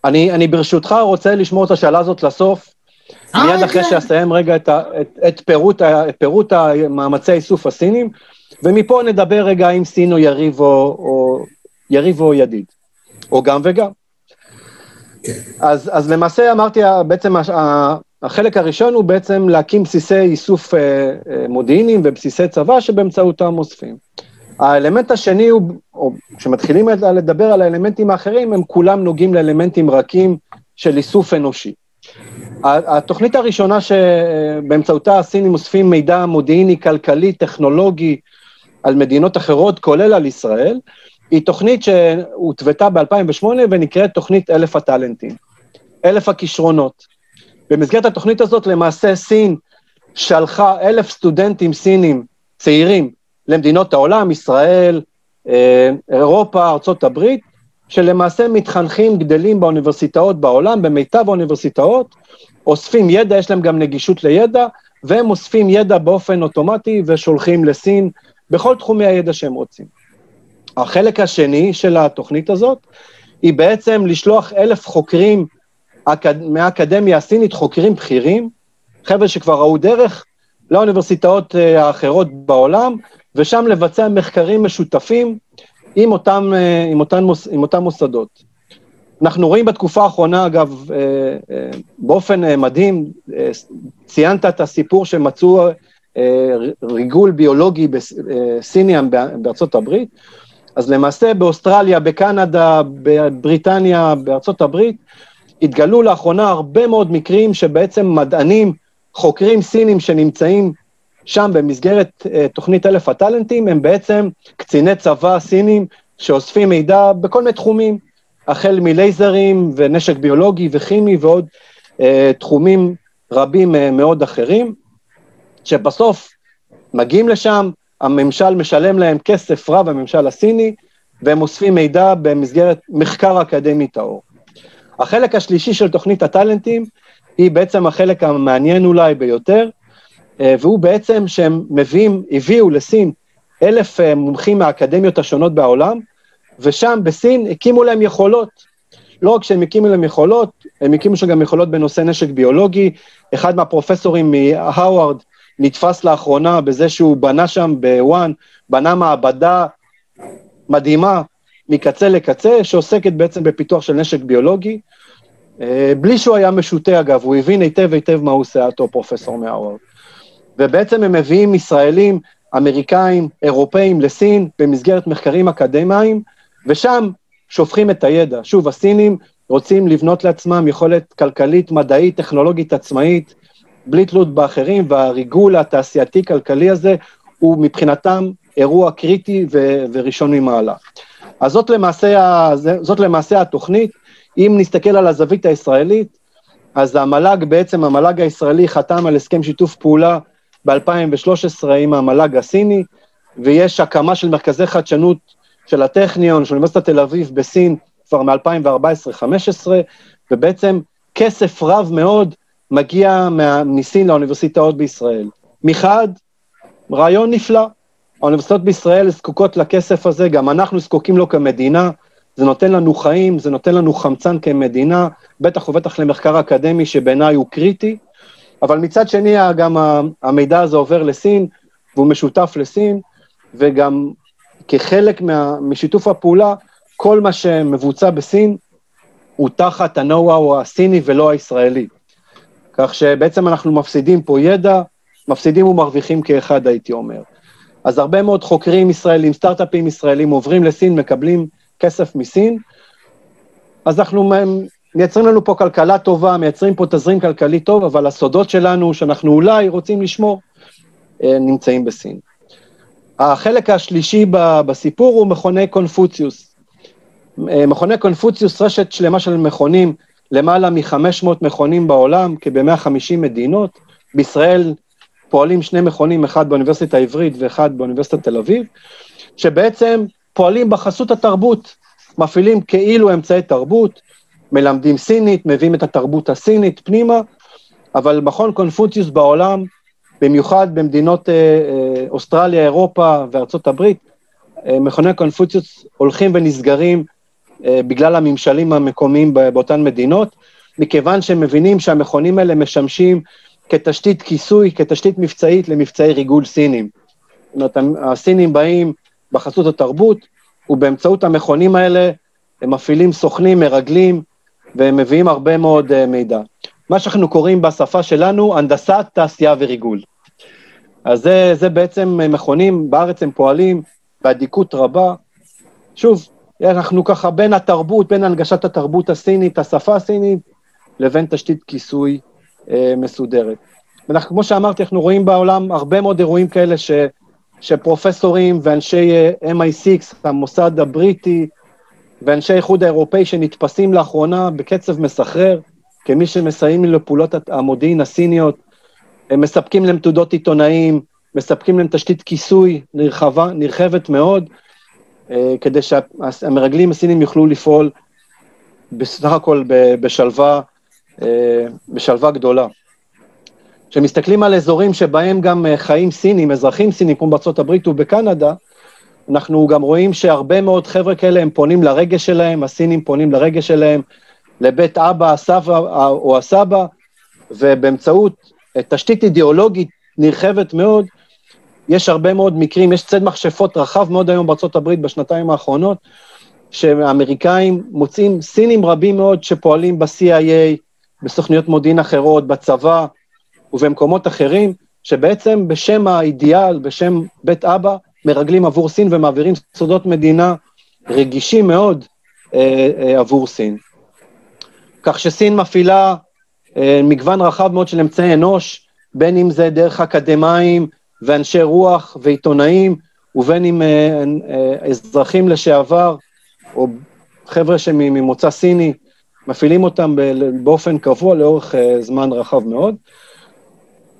אני, אני ברשותך רוצה לשמור את השאלה הזאת לסוף, אה, מיד אחרי כן. שאסיים רגע את, ה, את, את, פירוט, את פירוט המאמצי האיסוף הסינים, ומפה נדבר רגע אם סין או יריב או, או, יריב או ידיד, או גם וגם. כן. אז, אז למעשה אמרתי, בעצם החלק הראשון הוא בעצם להקים בסיסי איסוף אה, אה, מודיעיניים ובסיסי צבא שבאמצעותם אוספים. האלמנט השני הוא, או כשמתחילים לדבר על האלמנטים האחרים, הם כולם נוגעים לאלמנטים רכים של איסוף אנושי. התוכנית הראשונה שבאמצעותה הסינים אוספים מידע מודיעיני, כלכלי, טכנולוגי על מדינות אחרות, כולל על ישראל, היא תוכנית שהותוותה ב-2008 ונקראת תוכנית אלף הטאלנטים, אלף הכישרונות. במסגרת התוכנית הזאת למעשה סין שלחה אלף סטודנטים סינים צעירים למדינות העולם, ישראל, אה, אירופה, הברית, שלמעשה מתחנכים, גדלים באוניברסיטאות בעולם, במיטב האוניברסיטאות, אוספים ידע, יש להם גם נגישות לידע, והם אוספים ידע באופן אוטומטי ושולחים לסין בכל תחומי הידע שהם רוצים. החלק השני של התוכנית הזאת היא בעצם לשלוח אלף חוקרים מהאקדמיה הסינית, חוקרים בכירים, חבר'ה שכבר ראו דרך לאוניברסיטאות אה, האחרות בעולם, ושם לבצע מחקרים משותפים עם אותם, אה, עם אותם, עם אותם מוסדות. אנחנו רואים בתקופה האחרונה, אגב, אה, באופן מדהים, ציינת את הסיפור שמצאו ריגול ביולוגי סיני בארצות הברית, אז למעשה באוסטרליה, בקנדה, בבריטניה, בארצות הברית, התגלו לאחרונה הרבה מאוד מקרים שבעצם מדענים, חוקרים סינים שנמצאים שם במסגרת uh, תוכנית אלף הטאלנטים, הם בעצם קציני צבא סינים שאוספים מידע בכל מיני תחומים, החל מלייזרים ונשק ביולוגי וכימי ועוד uh, תחומים רבים uh, מאוד אחרים, שבסוף מגיעים לשם, הממשל משלם להם כסף רב, הממשל הסיני, והם אוספים מידע במסגרת מחקר אקדמי טהור. החלק השלישי של תוכנית הטאלנטים היא בעצם החלק המעניין אולי ביותר, והוא בעצם שהם מביאים, הביאו לסין אלף אה, מומחים מהאקדמיות השונות בעולם, ושם בסין הקימו להם יכולות. לא רק שהם הקימו להם יכולות, הם הקימו שם גם יכולות בנושא נשק ביולוגי. אחד מהפרופסורים מהאווארד נתפס לאחרונה בזה שהוא בנה שם בוואן, בנה מעבדה מדהימה מקצה לקצה, שעוסקת בעצם בפיתוח של נשק ביולוגי, אה, בלי שהוא היה משוטה אגב, הוא הבין היטב היטב מה הוא עושה אותו פרופסור מהאוורד. ובעצם הם מביאים ישראלים, אמריקאים, אירופאים לסין במסגרת מחקרים אקדמיים, ושם שופכים את הידע. שוב, הסינים רוצים לבנות לעצמם יכולת כלכלית, מדעית, טכנולוגית עצמאית, בלי תלות באחרים, והריגול התעשייתי-כלכלי הזה הוא מבחינתם אירוע קריטי ו- וראשון ממעלה. אז זאת למעשה, זאת למעשה התוכנית. אם נסתכל על הזווית הישראלית, אז המל"ג, בעצם המל"ג הישראלי חתם על הסכם שיתוף פעולה ב-2013 עם המל"ג הסיני, ויש הקמה של מרכזי חדשנות של הטכניון, של אוניברסיטת תל אביב בסין, כבר מ-2014-2015, ובעצם כסף רב מאוד מגיע מסין לאוניברסיטאות בישראל. מחד, רעיון נפלא, האוניברסיטאות בישראל זקוקות לכסף הזה, גם אנחנו זקוקים לו כמדינה, זה נותן לנו חיים, זה נותן לנו חמצן כמדינה, בטח ובטח למחקר אקדמי שבעיניי הוא קריטי, אבל מצד שני גם המידע הזה עובר לסין, והוא משותף לסין, וגם כחלק מה, משיתוף הפעולה, כל מה שמבוצע בסין הוא תחת ה-Know-how הסיני ולא הישראלי. כך שבעצם אנחנו מפסידים פה ידע, מפסידים ומרוויחים כאחד, הייתי אומר. אז הרבה מאוד חוקרים ישראלים, סטארט-אפים ישראלים עוברים לסין, מקבלים כסף מסין, אז אנחנו מייצרים לנו פה כלכלה טובה, מייצרים פה תזרים כלכלי טוב, אבל הסודות שלנו, שאנחנו אולי רוצים לשמור, אה, נמצאים בסין. החלק השלישי בסיפור הוא מכוני קונפוציוס. אה, מכוני קונפוציוס, רשת שלמה של מכונים, למעלה מ-500 מכונים בעולם, כב-150 מדינות. בישראל פועלים שני מכונים, אחד באוניברסיטה העברית ואחד באוניברסיטת תל אביב, שבעצם פועלים בחסות התרבות, מפעילים כאילו אמצעי תרבות, מלמדים סינית, מביאים את התרבות הסינית פנימה, אבל מכון קונפוציוס בעולם, במיוחד במדינות אה, אה, אוסטרליה, אירופה וארצות הברית, אה, מכוני קונפוציוס הולכים ונסגרים בגלל הממשלים המקומיים באותן מדינות, מכיוון שהם מבינים שהמכונים האלה משמשים כתשתית כיסוי, כתשתית מבצעית למבצעי ריגול סינים. זאת אומרת, הסינים באים בחסות התרבות, ובאמצעות המכונים האלה הם מפעילים סוכנים, מרגלים, והם מביאים הרבה מאוד uh, מידע. מה שאנחנו קוראים בשפה שלנו, הנדסת תעשייה וריגול. אז זה, זה בעצם מכונים, בארץ הם פועלים באדיקות רבה. שוב, אנחנו ככה בין התרבות, בין הנגשת התרבות הסינית, השפה הסינית, לבין תשתית כיסוי אה, מסודרת. ואנחנו, כמו שאמרתי, אנחנו רואים בעולם הרבה מאוד אירועים כאלה ש, שפרופסורים ואנשי אה, MI6, המוסד הבריטי, ואנשי האיחוד האירופאי שנתפסים לאחרונה בקצב מסחרר, כמי שמסייעים לפעולות המודיעין הסיניות, הם מספקים להם תעודות עיתונאים, מספקים להם תשתית כיסוי נרחבה, נרחבת מאוד, אה, כדי שהמרגלים הסינים יוכלו לפעול בסך הכל בשלווה, אה, בשלווה גדולה. כשמסתכלים על אזורים שבהם גם אה, חיים סינים, אזרחים סינים, כמו הברית ובקנדה, אנחנו גם רואים שהרבה מאוד חבר'ה כאלה הם פונים לרגש שלהם, הסינים פונים לרגש שלהם, לבית אבא, הסבא או הסבא, ובאמצעות תשתית אידיאולוגית נרחבת מאוד, יש הרבה מאוד מקרים, יש צד מכשפות רחב מאוד היום הברית בשנתיים האחרונות, שהאמריקאים מוצאים סינים רבים מאוד שפועלים ב-CIA, בסוכניות מודיעין אחרות, בצבא ובמקומות אחרים, שבעצם בשם האידיאל, בשם בית אבא, מרגלים עבור סין ומעבירים סודות מדינה רגישים מאוד אה, אה, עבור סין. כך שסין מפעילה אה, מגוון רחב מאוד של אמצעי אנוש, בין אם זה דרך אקדמאים ואנשי רוח ועיתונאים, ובין אם אה, אה, אזרחים לשעבר, או חבר'ה שממוצא סיני, מפעילים אותם באופן קבוע לאורך זמן רחב מאוד.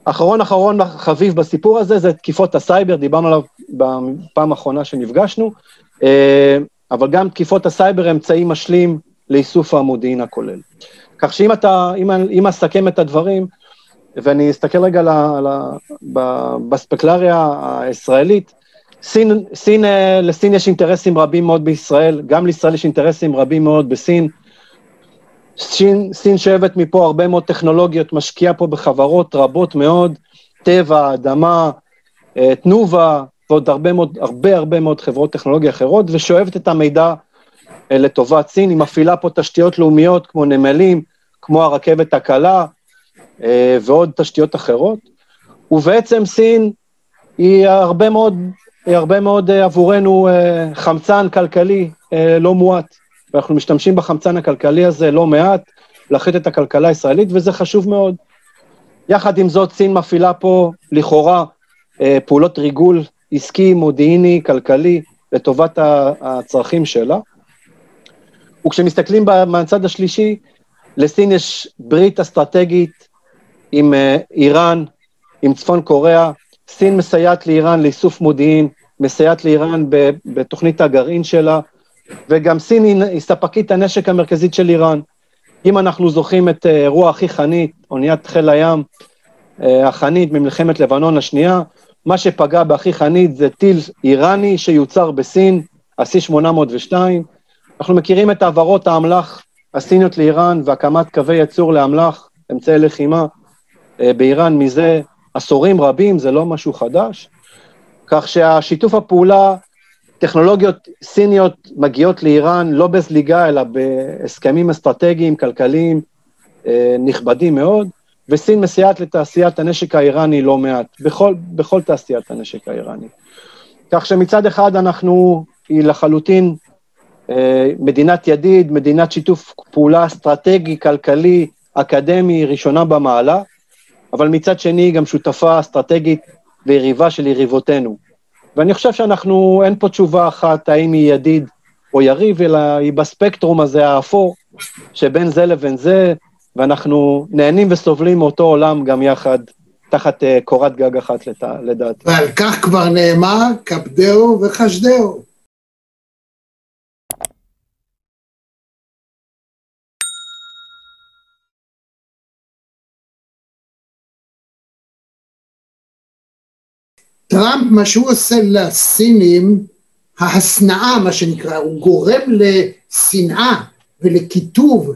אחרון אחרון חביב בסיפור הזה זה תקיפות הסייבר, דיברנו עליו בפעם האחרונה שנפגשנו, אבל גם תקיפות הסייבר אמצעי משלים לאיסוף המודיעין הכולל. כך שאם אתה, אם, אם אסכם את הדברים, ואני אסתכל רגע ל, ל, ב, באספקלריה הישראלית, סין, סין, אה, לסין יש אינטרסים רבים מאוד בישראל, גם לישראל יש אינטרסים רבים מאוד בסין. סין, סין שואבת מפה הרבה מאוד טכנולוגיות, משקיעה פה בחברות רבות מאוד, טבע, אדמה, אה, תנובה, ועוד הרבה מאוד, הרבה הרבה מאוד חברות טכנולוגיה אחרות, ושואבת את המידע אה, לטובת סין, היא מפעילה פה תשתיות לאומיות כמו נמלים, כמו הרכבת הקלה אה, ועוד תשתיות אחרות, ובעצם סין היא הרבה מאוד, היא הרבה מאוד אה, עבורנו חמצן כלכלי לא מועט, ואנחנו משתמשים בחמצן הכלכלי הזה לא מעט, להחליט את הכלכלה הישראלית, וזה חשוב מאוד. יחד עם זאת, סין מפעילה פה לכאורה פעולות ריגול עסקי, מודיעיני, כלכלי, לטובת הצרכים שלה. וכשמסתכלים מהצד השלישי, לסין יש ברית אסטרטגית עם אה, איראן, עם צפון קוריאה, סין מסייעת לאיראן לאיסוף מודיעין, מסייעת לאיראן בתוכנית הגרעין שלה, וגם סין היא ספקית הנשק המרכזית של איראן. אם אנחנו זוכרים את אה, אירוע הכי חנית, אוניית חיל הים אה, החנית ממלחמת לבנון השנייה, מה שפגע בהכי חנית זה טיל איראני שיוצר בסין, ה-C802, אנחנו מכירים את העברות האמל"ח הסיניות לאיראן והקמת קווי ייצור לאמל"ח, אמצעי לחימה אה, באיראן מזה עשורים רבים, זה לא משהו חדש, כך שהשיתוף הפעולה, טכנולוגיות סיניות מגיעות לאיראן לא בזליגה, אלא בהסכמים אסטרטגיים, כלכליים אה, נכבדים מאוד, וסין מסייעת לתעשיית הנשק האיראני לא מעט, בכל, בכל תעשיית הנשק האיראני. כך שמצד אחד אנחנו, היא לחלוטין אה, מדינת ידיד, מדינת שיתוף פעולה אסטרטגי, כלכלי, אקדמי, ראשונה במעלה, אבל מצד שני היא גם שותפה אסטרטגית ויריבה של יריבותינו. ואני חושב שאנחנו, אין פה תשובה אחת האם היא ידיד או יריב, אלא היא בספקטרום הזה האפור, שבין זה לבין זה, ואנחנו נהנים וסובלים מאותו עולם גם יחד, תחת uh, קורת גג אחת לדעתי. ועל כך כבר נאמר, כבדהו וחשדהו. טראמפ, מה שהוא עושה לסינים, ההשנאה, מה שנקרא, הוא גורם לשנאה ולקיטוב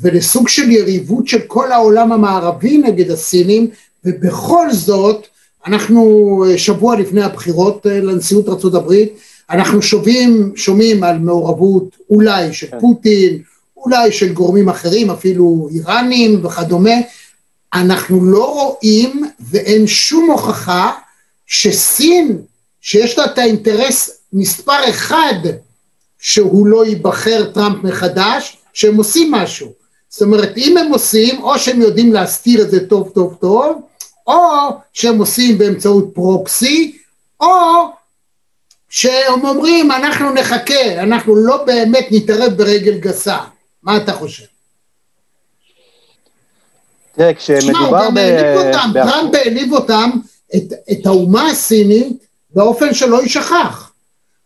ולסוג של יריבות של כל העולם המערבי נגד הסינים, ובכל זאת, אנחנו שבוע לפני הבחירות אה, לנשיאות ארה"ב, אנחנו שומעים, שומעים על מעורבות אולי של כן. פוטין, אולי של גורמים אחרים, אפילו איראנים וכדומה, אנחנו לא רואים ואין שום הוכחה שסין, שיש לה את האינטרס מספר אחד שהוא לא ייבחר טראמפ מחדש, שהם עושים משהו. זאת אומרת, אם הם עושים, או שהם יודעים להסתיר את זה טוב טוב טוב, או שהם עושים באמצעות פרוקסי, או שהם אומרים, אנחנו נחכה, אנחנו לא באמת נתערב ברגל גסה. מה אתה חושב? תראה, כשמדובר ב... טראמפ העליב אותם את, האומה הסינית באופן שלא יישכח.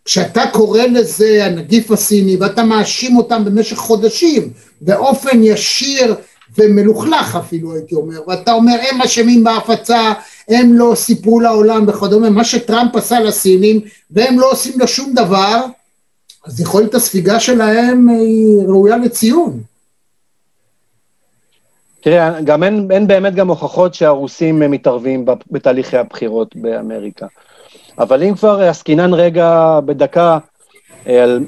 כשאתה קורא לזה הנגיף הסיני ואתה מאשים אותם במשך חודשים באופן ישיר ומלוכלך אפילו הייתי אומר ואתה אומר הם אשמים בהפצה הם לא סיפרו לעולם וכדומה מה שטראמפ עשה לסינים והם לא עושים לו שום דבר אז יכול להיות הספיגה שלהם היא ראויה לציון תראה, גם אין, אין באמת גם הוכחות שהרוסים מתערבים בתהליכי הבחירות באמריקה. אבל אם כבר עסקינן רגע בדקה אה, על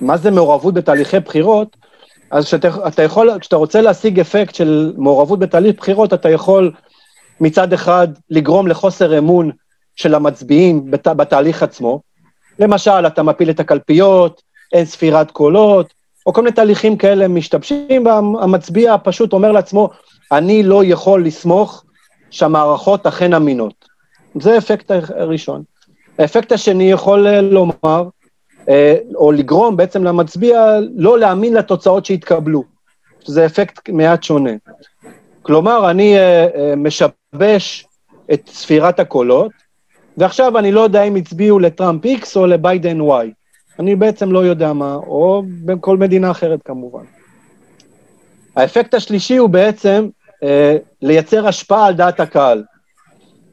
מה זה מעורבות בתהליכי בחירות, אז כשאתה יכול, כשאתה רוצה להשיג אפקט של מעורבות בתהליך בחירות, אתה יכול מצד אחד לגרום לחוסר אמון של המצביעים בת, בתהליך עצמו. למשל, אתה מפיל את הקלפיות, אין ספירת קולות, או כל מיני תהליכים כאלה משתבשים, והמצביע פשוט אומר לעצמו, אני לא יכול לסמוך שהמערכות אכן אמינות. זה האפקט הראשון. האפקט השני יכול אה, לומר, אה, או לגרום בעצם למצביע לא להאמין לתוצאות שהתקבלו, שזה אפקט מעט שונה. כלומר, אני אה, משבש את ספירת הקולות, ועכשיו אני לא יודע אם הצביעו לטראמפ X או לביידן Y. אני בעצם לא יודע מה, או בכל מדינה אחרת כמובן. האפקט השלישי הוא בעצם אה, לייצר השפעה על דעת הקהל.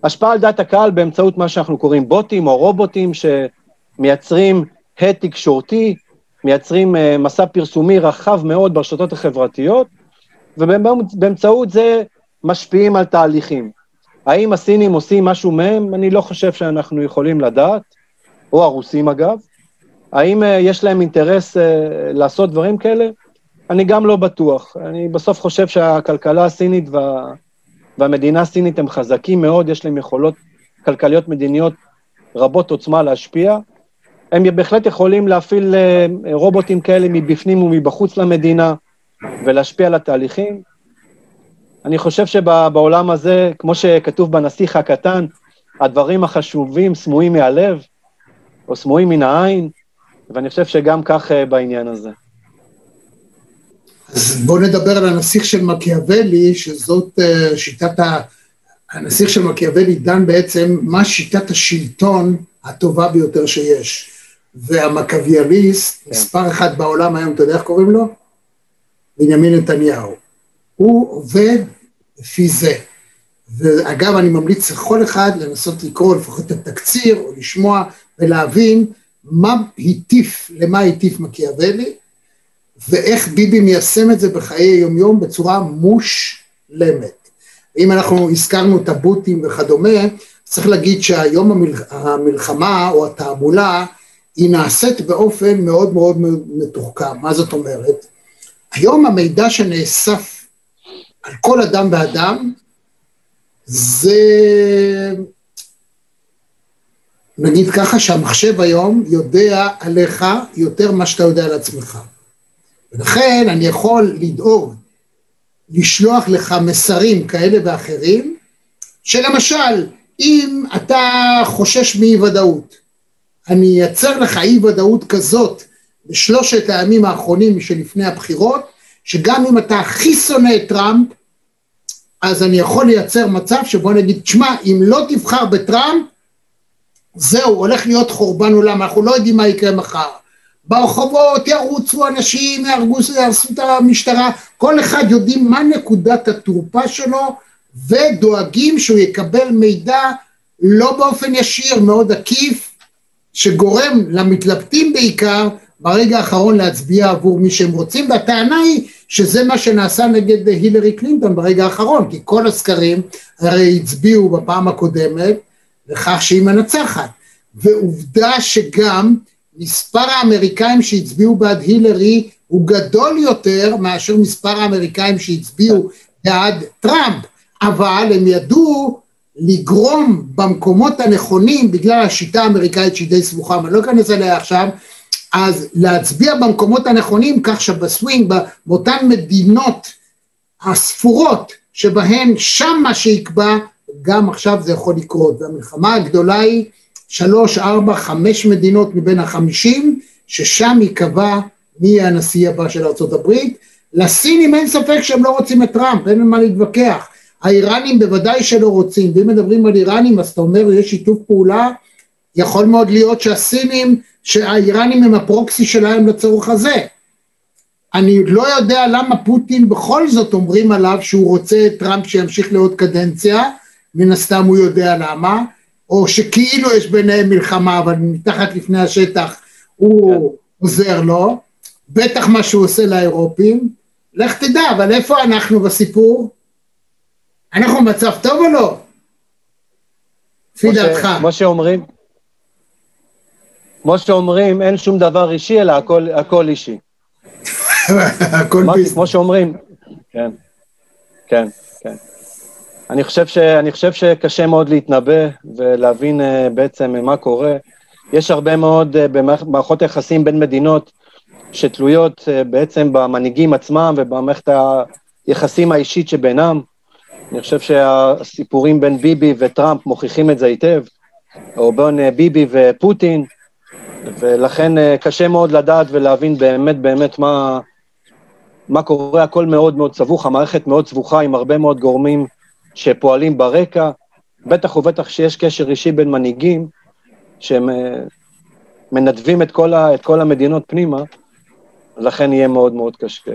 השפעה על דעת הקהל באמצעות מה שאנחנו קוראים בוטים או רובוטים שמייצרים הד תקשורתי, מייצרים אה, מסע פרסומי רחב מאוד ברשתות החברתיות, ובאמצעות זה משפיעים על תהליכים. האם הסינים עושים משהו מהם? אני לא חושב שאנחנו יכולים לדעת, או הרוסים אגב. האם uh, יש להם אינטרס uh, לעשות דברים כאלה? אני גם לא בטוח. אני בסוף חושב שהכלכלה הסינית וה, והמדינה הסינית הם חזקים מאוד, יש להם יכולות כלכליות מדיניות רבות עוצמה להשפיע. הם בהחלט יכולים להפעיל uh, רובוטים כאלה מבפנים ומבחוץ למדינה ולהשפיע על התהליכים. אני חושב שבעולם הזה, כמו שכתוב בנסיך הקטן, הדברים החשובים סמויים מהלב, או סמויים מן העין, ואני חושב שגם כך אה, בעניין הזה. אז בואו נדבר על הנסיך של מקיאוולי, שזאת אה, שיטת ה... הנסיך של מקיאוולי דן בעצם מה שיטת השלטון הטובה ביותר שיש. והמקוויאליסט, כן. מספר אחד בעולם היום, אתה יודע איך קוראים לו? בנימין נתניהו. הוא עובד לפי זה. ואגב, אני ממליץ לכל אחד לנסות לקרוא לפחות את התקציר, או לשמוע ולהבין מה הטיף, למה הטיף מקיאוולי, ואיך ביבי מיישם את זה בחיי יומיום בצורה מושלמת. אם אנחנו הזכרנו את הבוטים וכדומה, צריך להגיד שהיום המלחמה או התעמולה היא נעשית באופן מאוד מאוד מתוחכם. מה זאת אומרת? היום המידע שנאסף על כל אדם ואדם זה נגיד ככה שהמחשב היום יודע עליך יותר ממה שאתה יודע על עצמך. ולכן אני יכול לדאוג לשלוח לך מסרים כאלה ואחרים, שלמשל, אם אתה חושש מאי ודאות, אני אייצר לך אי ודאות כזאת בשלושת הימים האחרונים שלפני הבחירות, שגם אם אתה הכי שונא את טראמפ, אז אני יכול לייצר מצב שבו נגיד, תשמע, אם לא תבחר בטראמפ, זהו, הולך להיות חורבן עולם, אנחנו לא יודעים מה יקרה מחר. ברחובות ירוצו אנשים, יהרסו את המשטרה, כל אחד יודעים מה נקודת התורפה שלו ודואגים שהוא יקבל מידע לא באופן ישיר, מאוד עקיף, שגורם למתלבטים בעיקר ברגע האחרון להצביע עבור מי שהם רוצים, והטענה היא שזה מה שנעשה נגד הילרי קלינטון ברגע האחרון, כי כל הסקרים הרי הצביעו בפעם הקודמת לכך שהיא מנצחת, ועובדה שגם מספר האמריקאים שהצביעו בעד הילרי הוא גדול יותר מאשר מספר האמריקאים שהצביעו בעד טראמפ, אבל הם ידעו לגרום במקומות הנכונים, בגלל השיטה האמריקאית שהיא די סבוכה, אני לא אכנס אליה עכשיו, אז להצביע במקומות הנכונים כך שבסווינג, באותן מדינות הספורות שבהן שם מה שיקבע, גם עכשיו זה יכול לקרות. והמלחמה הגדולה היא שלוש, ארבע, חמש מדינות מבין החמישים, ששם ייקבע מי יהיה הנשיא הבא של ארה"ב. לסינים אין ספק שהם לא רוצים את טראמפ, אין מה להתווכח. האיראנים בוודאי שלא רוצים, ואם מדברים על איראנים אז אתה אומר יש שיתוף פעולה, יכול מאוד להיות שהסינים, שהאיראנים הם הפרוקסי שלהם לצורך הזה. אני לא יודע למה פוטין בכל זאת אומרים עליו שהוא רוצה את טראמפ שימשיך לעוד קדנציה, מן הסתם הוא יודע למה, או שכאילו יש ביניהם מלחמה אבל מתחת לפני השטח הוא כן. עוזר לו, בטח מה שהוא עושה לאירופים, לך תדע, אבל איפה אנחנו בסיפור? אנחנו במצב טוב או לא? לפי דעתך. כמו שאומרים, כמו שאומרים, אין שום דבר אישי, אלא הכל, הכל אישי. הכל ביזנס. כמו שאומרים, כן, כן, כן. אני חושב, ש, אני חושב שקשה מאוד להתנבא ולהבין uh, בעצם מה קורה. יש הרבה מאוד uh, במערכות היחסים בין מדינות שתלויות uh, בעצם במנהיגים עצמם ובמערכת היחסים האישית שבינם. אני חושב שהסיפורים בין ביבי וטראמפ מוכיחים את זה היטב, או בין uh, ביבי ופוטין, ולכן uh, קשה מאוד לדעת ולהבין באמת באמת מה, מה קורה, הכל מאוד מאוד סבוך, המערכת מאוד סבוכה עם הרבה מאוד גורמים שפועלים ברקע, בטח ובטח שיש קשר אישי בין מנהיגים, שהם אה, מנדבים את כל, ה, את כל המדינות פנימה, לכן יהיה מאוד מאוד קשה.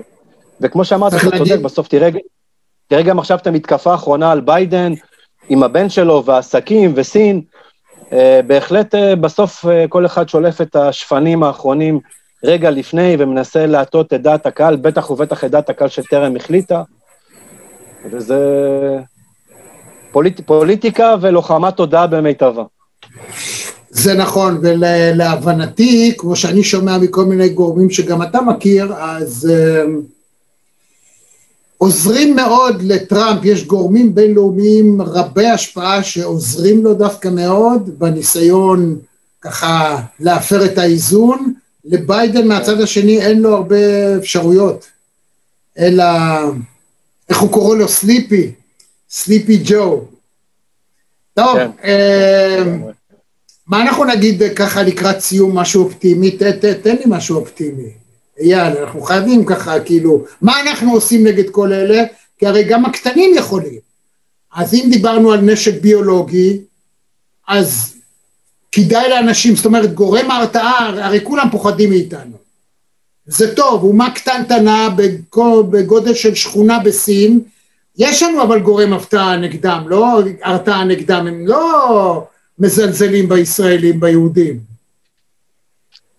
וכמו שאמרת, אתה צודק, בסוף תראה, תראה גם עכשיו את המתקפה האחרונה על ביידן, עם הבן שלו והעסקים וסין, אה, בהחלט אה, בסוף כל אחד שולף את השפנים האחרונים רגע לפני ומנסה להטות את דעת הקהל, בטח ובטח את דעת הקהל שטרם החליטה, וזה פוליט, פוליטיקה ולוחמת תודעה במיטבה. זה נכון, ולהבנתי, כמו שאני שומע מכל מיני גורמים שגם אתה מכיר, אז uh, עוזרים מאוד לטראמפ, יש גורמים בינלאומיים רבי השפעה שעוזרים לו דווקא מאוד בניסיון ככה להפר את האיזון, לביידן מהצד השני אין לו הרבה אפשרויות, אלא, איך הוא קורא לו? סליפי, סליפי ג'ו. טוב, כן. אה, מה אנחנו נגיד ככה לקראת סיום משהו אופטימי? ת, ת, תן לי משהו אופטימי. אייל, אנחנו חייבים ככה, כאילו, מה אנחנו עושים נגד כל אלה? כי הרי גם הקטנים יכולים. אז אם דיברנו על נשק ביולוגי, אז כדאי לאנשים, זאת אומרת, גורם ההרתעה, הרי כולם פוחדים מאיתנו. זה טוב, אומה קטנטנה בגודל של שכונה בסין, יש לנו אבל גורם הפתעה נגדם, לא הרתעה נגדם, הם לא מזלזלים בישראלים, ביהודים.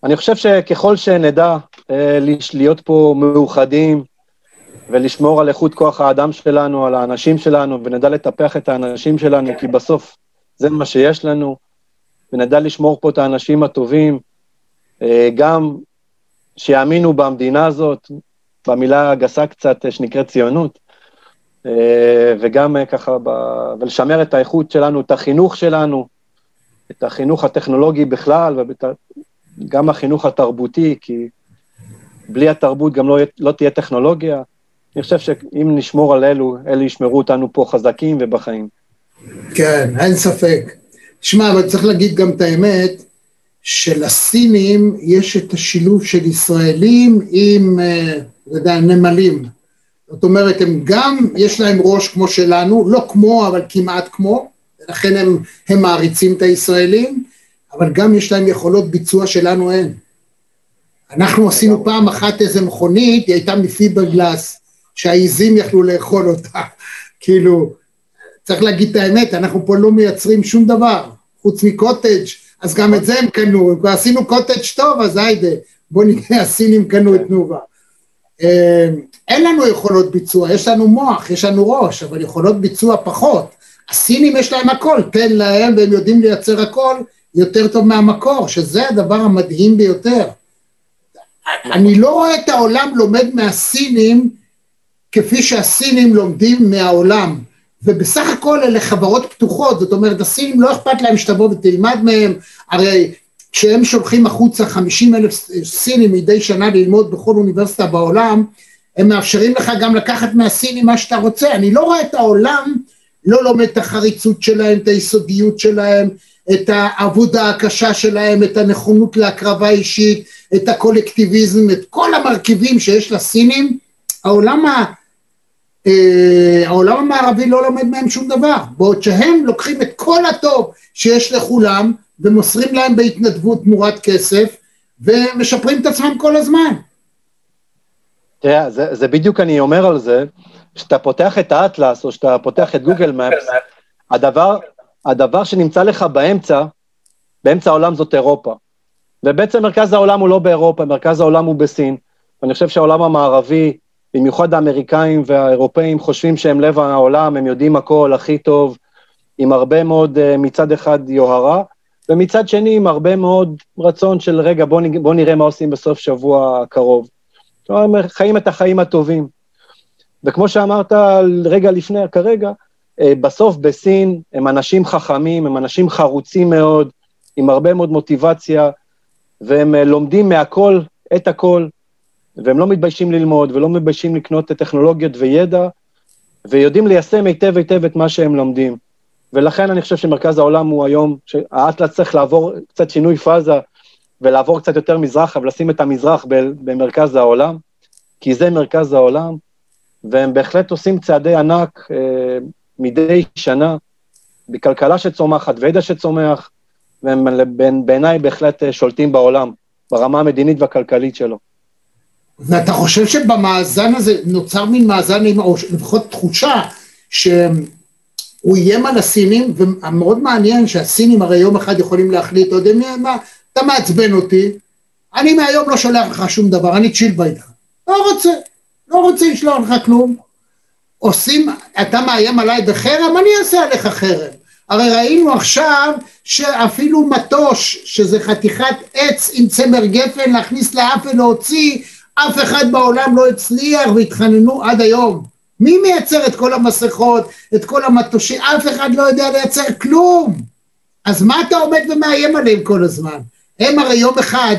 אני חושב שככל שנדע אה, להיות פה מאוחדים ולשמור על איכות כוח האדם שלנו, על האנשים שלנו, ונדע לטפח את האנשים שלנו, כי בסוף זה מה שיש לנו, ונדע לשמור פה את האנשים הטובים, אה, גם שיאמינו במדינה הזאת, במילה הגסה קצת שנקראת ציונות, אה, וגם אה, ככה, ב... ולשמר את האיכות שלנו, את החינוך שלנו, את החינוך הטכנולוגי בכלל, וגם החינוך התרבותי, כי בלי התרבות גם לא, לא תהיה טכנולוגיה. אני חושב שאם נשמור על אלו, אלו ישמרו אותנו פה חזקים ובחיים. כן, אין ספק. שמע, אבל צריך להגיד גם את האמת, שלסינים יש את השילוב של ישראלים עם, אה, אתה יודע, נמלים. זאת אומרת, הם גם, יש להם ראש כמו שלנו, לא כמו, אבל כמעט כמו, לכן הם, הם מעריצים את הישראלים, אבל גם יש להם יכולות ביצוע שלנו אין. אנחנו עשינו פעם אחת איזה מכונית, היא הייתה מפיברגלס, שהעיזים יכלו לאכול אותה. כאילו, צריך להגיד את האמת, אנחנו פה לא מייצרים שום דבר, חוץ מקוטג', אז גם את זה הם קנו, כבר עשינו קוטג' טוב, אז היידה, בוא נראה, הסינים קנו את תנובה. אה, אין לנו יכולות ביצוע, יש לנו מוח, יש לנו ראש, אבל יכולות ביצוע פחות. הסינים יש להם הכל, תן להם והם יודעים לייצר הכל יותר טוב מהמקור, שזה הדבר המדהים ביותר. אני לא רואה את העולם לומד מהסינים כפי שהסינים לומדים מהעולם. ובסך הכל אלה חברות פתוחות, זאת אומרת הסינים לא אכפת להם שתבוא ותלמד מהם, הרי כשהם שולחים החוצה 50 אלף סינים מדי שנה ללמוד בכל אוניברסיטה בעולם, הם מאפשרים לך גם לקחת מהסינים מה שאתה רוצה, אני לא רואה את העולם לא לומד את החריצות שלהם, את היסודיות שלהם, את העבודה הקשה שלהם, את הנכונות להקרבה אישית, את הקולקטיביזם, את כל המרכיבים שיש לסינים, העולם ה... אה, העולם המערבי לא לומד מהם שום דבר, בעוד שהם לוקחים את כל הטוב שיש לכולם ומוסרים להם בהתנדבות תמורת כסף ומשפרים את עצמם כל הזמן. תראה, זה, זה בדיוק אני אומר על זה, כשאתה פותח את האטלס או שאתה פותח את גוגל מפס, הדבר, הדבר שנמצא לך באמצע, באמצע העולם זאת אירופה. ובעצם מרכז העולם הוא לא באירופה, מרכז העולם הוא בסין. ואני חושב שהעולם המערבי, במיוחד האמריקאים והאירופאים, חושבים שהם לב העולם, הם יודעים הכל הכי טוב, עם הרבה מאוד, אה, מצד אחד, יוהרה, ומצד שני, עם הרבה מאוד רצון של, רגע, בוא, בוא נראה מה עושים בסוף שבוע הקרוב. כלומר, חיים את החיים הטובים. וכמו שאמרת רגע לפני, כרגע, אה, בסוף בסין הם אנשים חכמים, הם אנשים חרוצים מאוד, עם הרבה מאוד מוטיבציה, והם אה, לומדים מהכל, את הכל, והם לא מתביישים ללמוד ולא מתביישים לקנות טכנולוגיות וידע, ויודעים ליישם היטב היטב את מה שהם לומדים. ולכן אני חושב שמרכז העולם הוא היום, שהאטלס צריך לעבור קצת שינוי פאזה, ולעבור קצת יותר מזרחה, ולשים את המזרח במרכז העולם, כי זה מרכז העולם, והם בהחלט עושים צעדי ענק אה, מדי שנה, בכלכלה שצומחת וידע שצומח, והם בעיניי בהחלט אה, שולטים בעולם, ברמה המדינית והכלכלית שלו. ואתה חושב שבמאזן הזה נוצר מין מאזן, או לפחות תחושה, שהוא איים על הסינים, ומאוד מעניין שהסינים הרי יום אחד יכולים להחליט, אתה יודע מה, אתה מעצבן אותי, אני מהיום לא שולח לך שום דבר, אני צ'ילבה איתך. לא רוצה, לא רוצה לשלוח לך כלום. עושים, אתה מאיים עליי בחרם, אני אעשה עליך חרם. הרי ראינו עכשיו שאפילו מטוש, שזה חתיכת עץ עם צמר גפן להכניס לאף ולהוציא, אף אחד בעולם לא הצליח והתחננו עד היום. מי מייצר את כל המסכות, את כל המטושים? אף אחד לא יודע לייצר כלום. אז מה אתה עומד ומאיים עליהם כל הזמן? הם הרי יום אחד,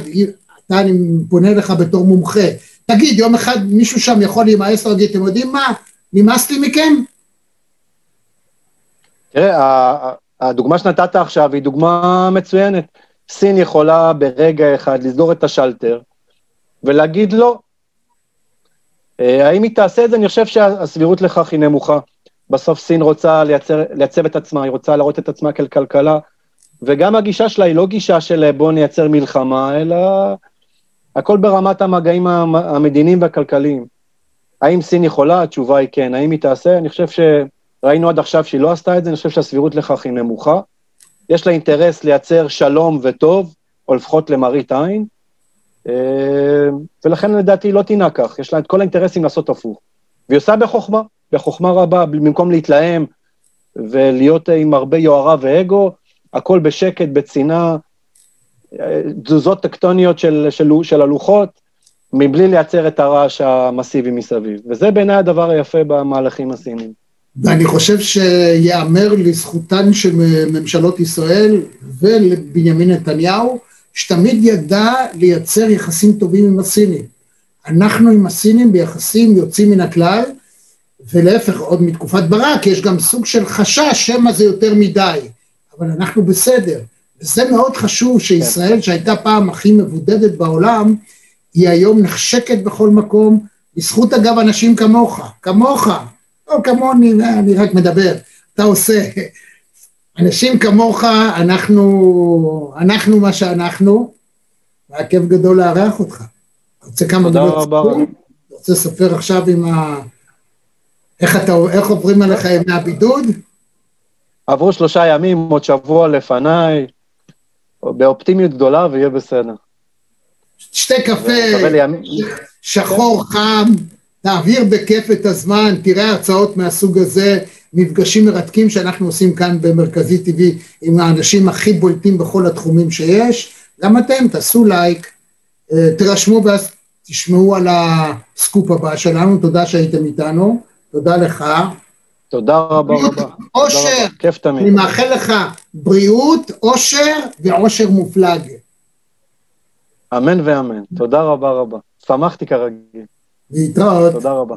אתה, אני פונה לך בתור מומחה, תגיד, יום אחד מישהו שם יכול להימאס להגיד, אתם יודעים מה, נמאס לי מכם? תראה, הדוגמה שנתת עכשיו היא דוגמה מצוינת. סין יכולה ברגע אחד לסגור את השלטר ולהגיד לא. אה, האם היא תעשה את זה? אני חושב שהסבירות לכך היא נמוכה. בסוף סין רוצה לייצר, לייצב את עצמה, היא רוצה להראות את עצמה ככלכלה, וגם הגישה שלה היא לא גישה של בוא נייצר מלחמה, אלא הכל ברמת המגעים המדיניים והכלכליים. האם סין יכולה? התשובה היא כן. האם היא תעשה? אני חושב שראינו עד עכשיו שהיא לא עשתה את זה, אני חושב שהסבירות לכך היא נמוכה. יש לה אינטרס לייצר שלום וטוב, או לפחות למראית עין, אה, ולכן לדעתי לא תנהג כך, יש לה את כל האינטרסים לעשות הפוך. והיא עושה בחוכמה, בחוכמה רבה, במקום להתלהם ולהיות עם הרבה יוהרה ואגו, הכל בשקט, בצנעה, תזוזות טקטוניות של, של, של הלוחות, מבלי לייצר את הרעש המסיבי מסביב. וזה בעיניי הדבר היפה במהלכים הסינים. ואני חושב שיאמר לזכותן של ממשלות ישראל ולבנימין נתניהו, שתמיד ידע לייצר יחסים טובים עם הסינים. אנחנו עם הסינים ביחסים יוצאים מן הכלל, ולהפך, עוד מתקופת ברק יש גם סוג של חשש שמא זה יותר מדי, אבל אנחנו בסדר. וזה מאוד חשוב שישראל, שהייתה פעם הכי מבודדת בעולם, היא היום נחשקת בכל מקום, בזכות אגב אנשים כמוך, כמוך, לא כמוני, אני רק מדבר, אתה עושה. אנשים כמוך, אנחנו, אנחנו מה שאנחנו, והיה כיף גדול לארח אותך. רוצה כמה תודה רבה. רוצה לספר עכשיו עם ה... איך, אתה, איך עוברים עליך ימי הבידוד? עברו שלושה ימים, עוד שבוע לפניי, באופטימיות גדולה ויהיה בסדר. שתי קפה, שחור חם, תעביר בכיף את הזמן, תראה הרצאות מהסוג הזה, מפגשים מרתקים שאנחנו עושים כאן במרכזי TV עם האנשים הכי בולטים בכל התחומים שיש. גם אתם תעשו לייק, אה, תירשמו ואז תשמעו על הסקופ הבא שלנו, תודה שהייתם איתנו, תודה לך. תודה רבה רבה. תודה אושר, רבה. כיף תמיד. אני מאחל לך בריאות, אושר ואושר מופלג. אמן ואמן. תודה רבה רבה. שמחתי כרגיל. להתראות. תודה רבה.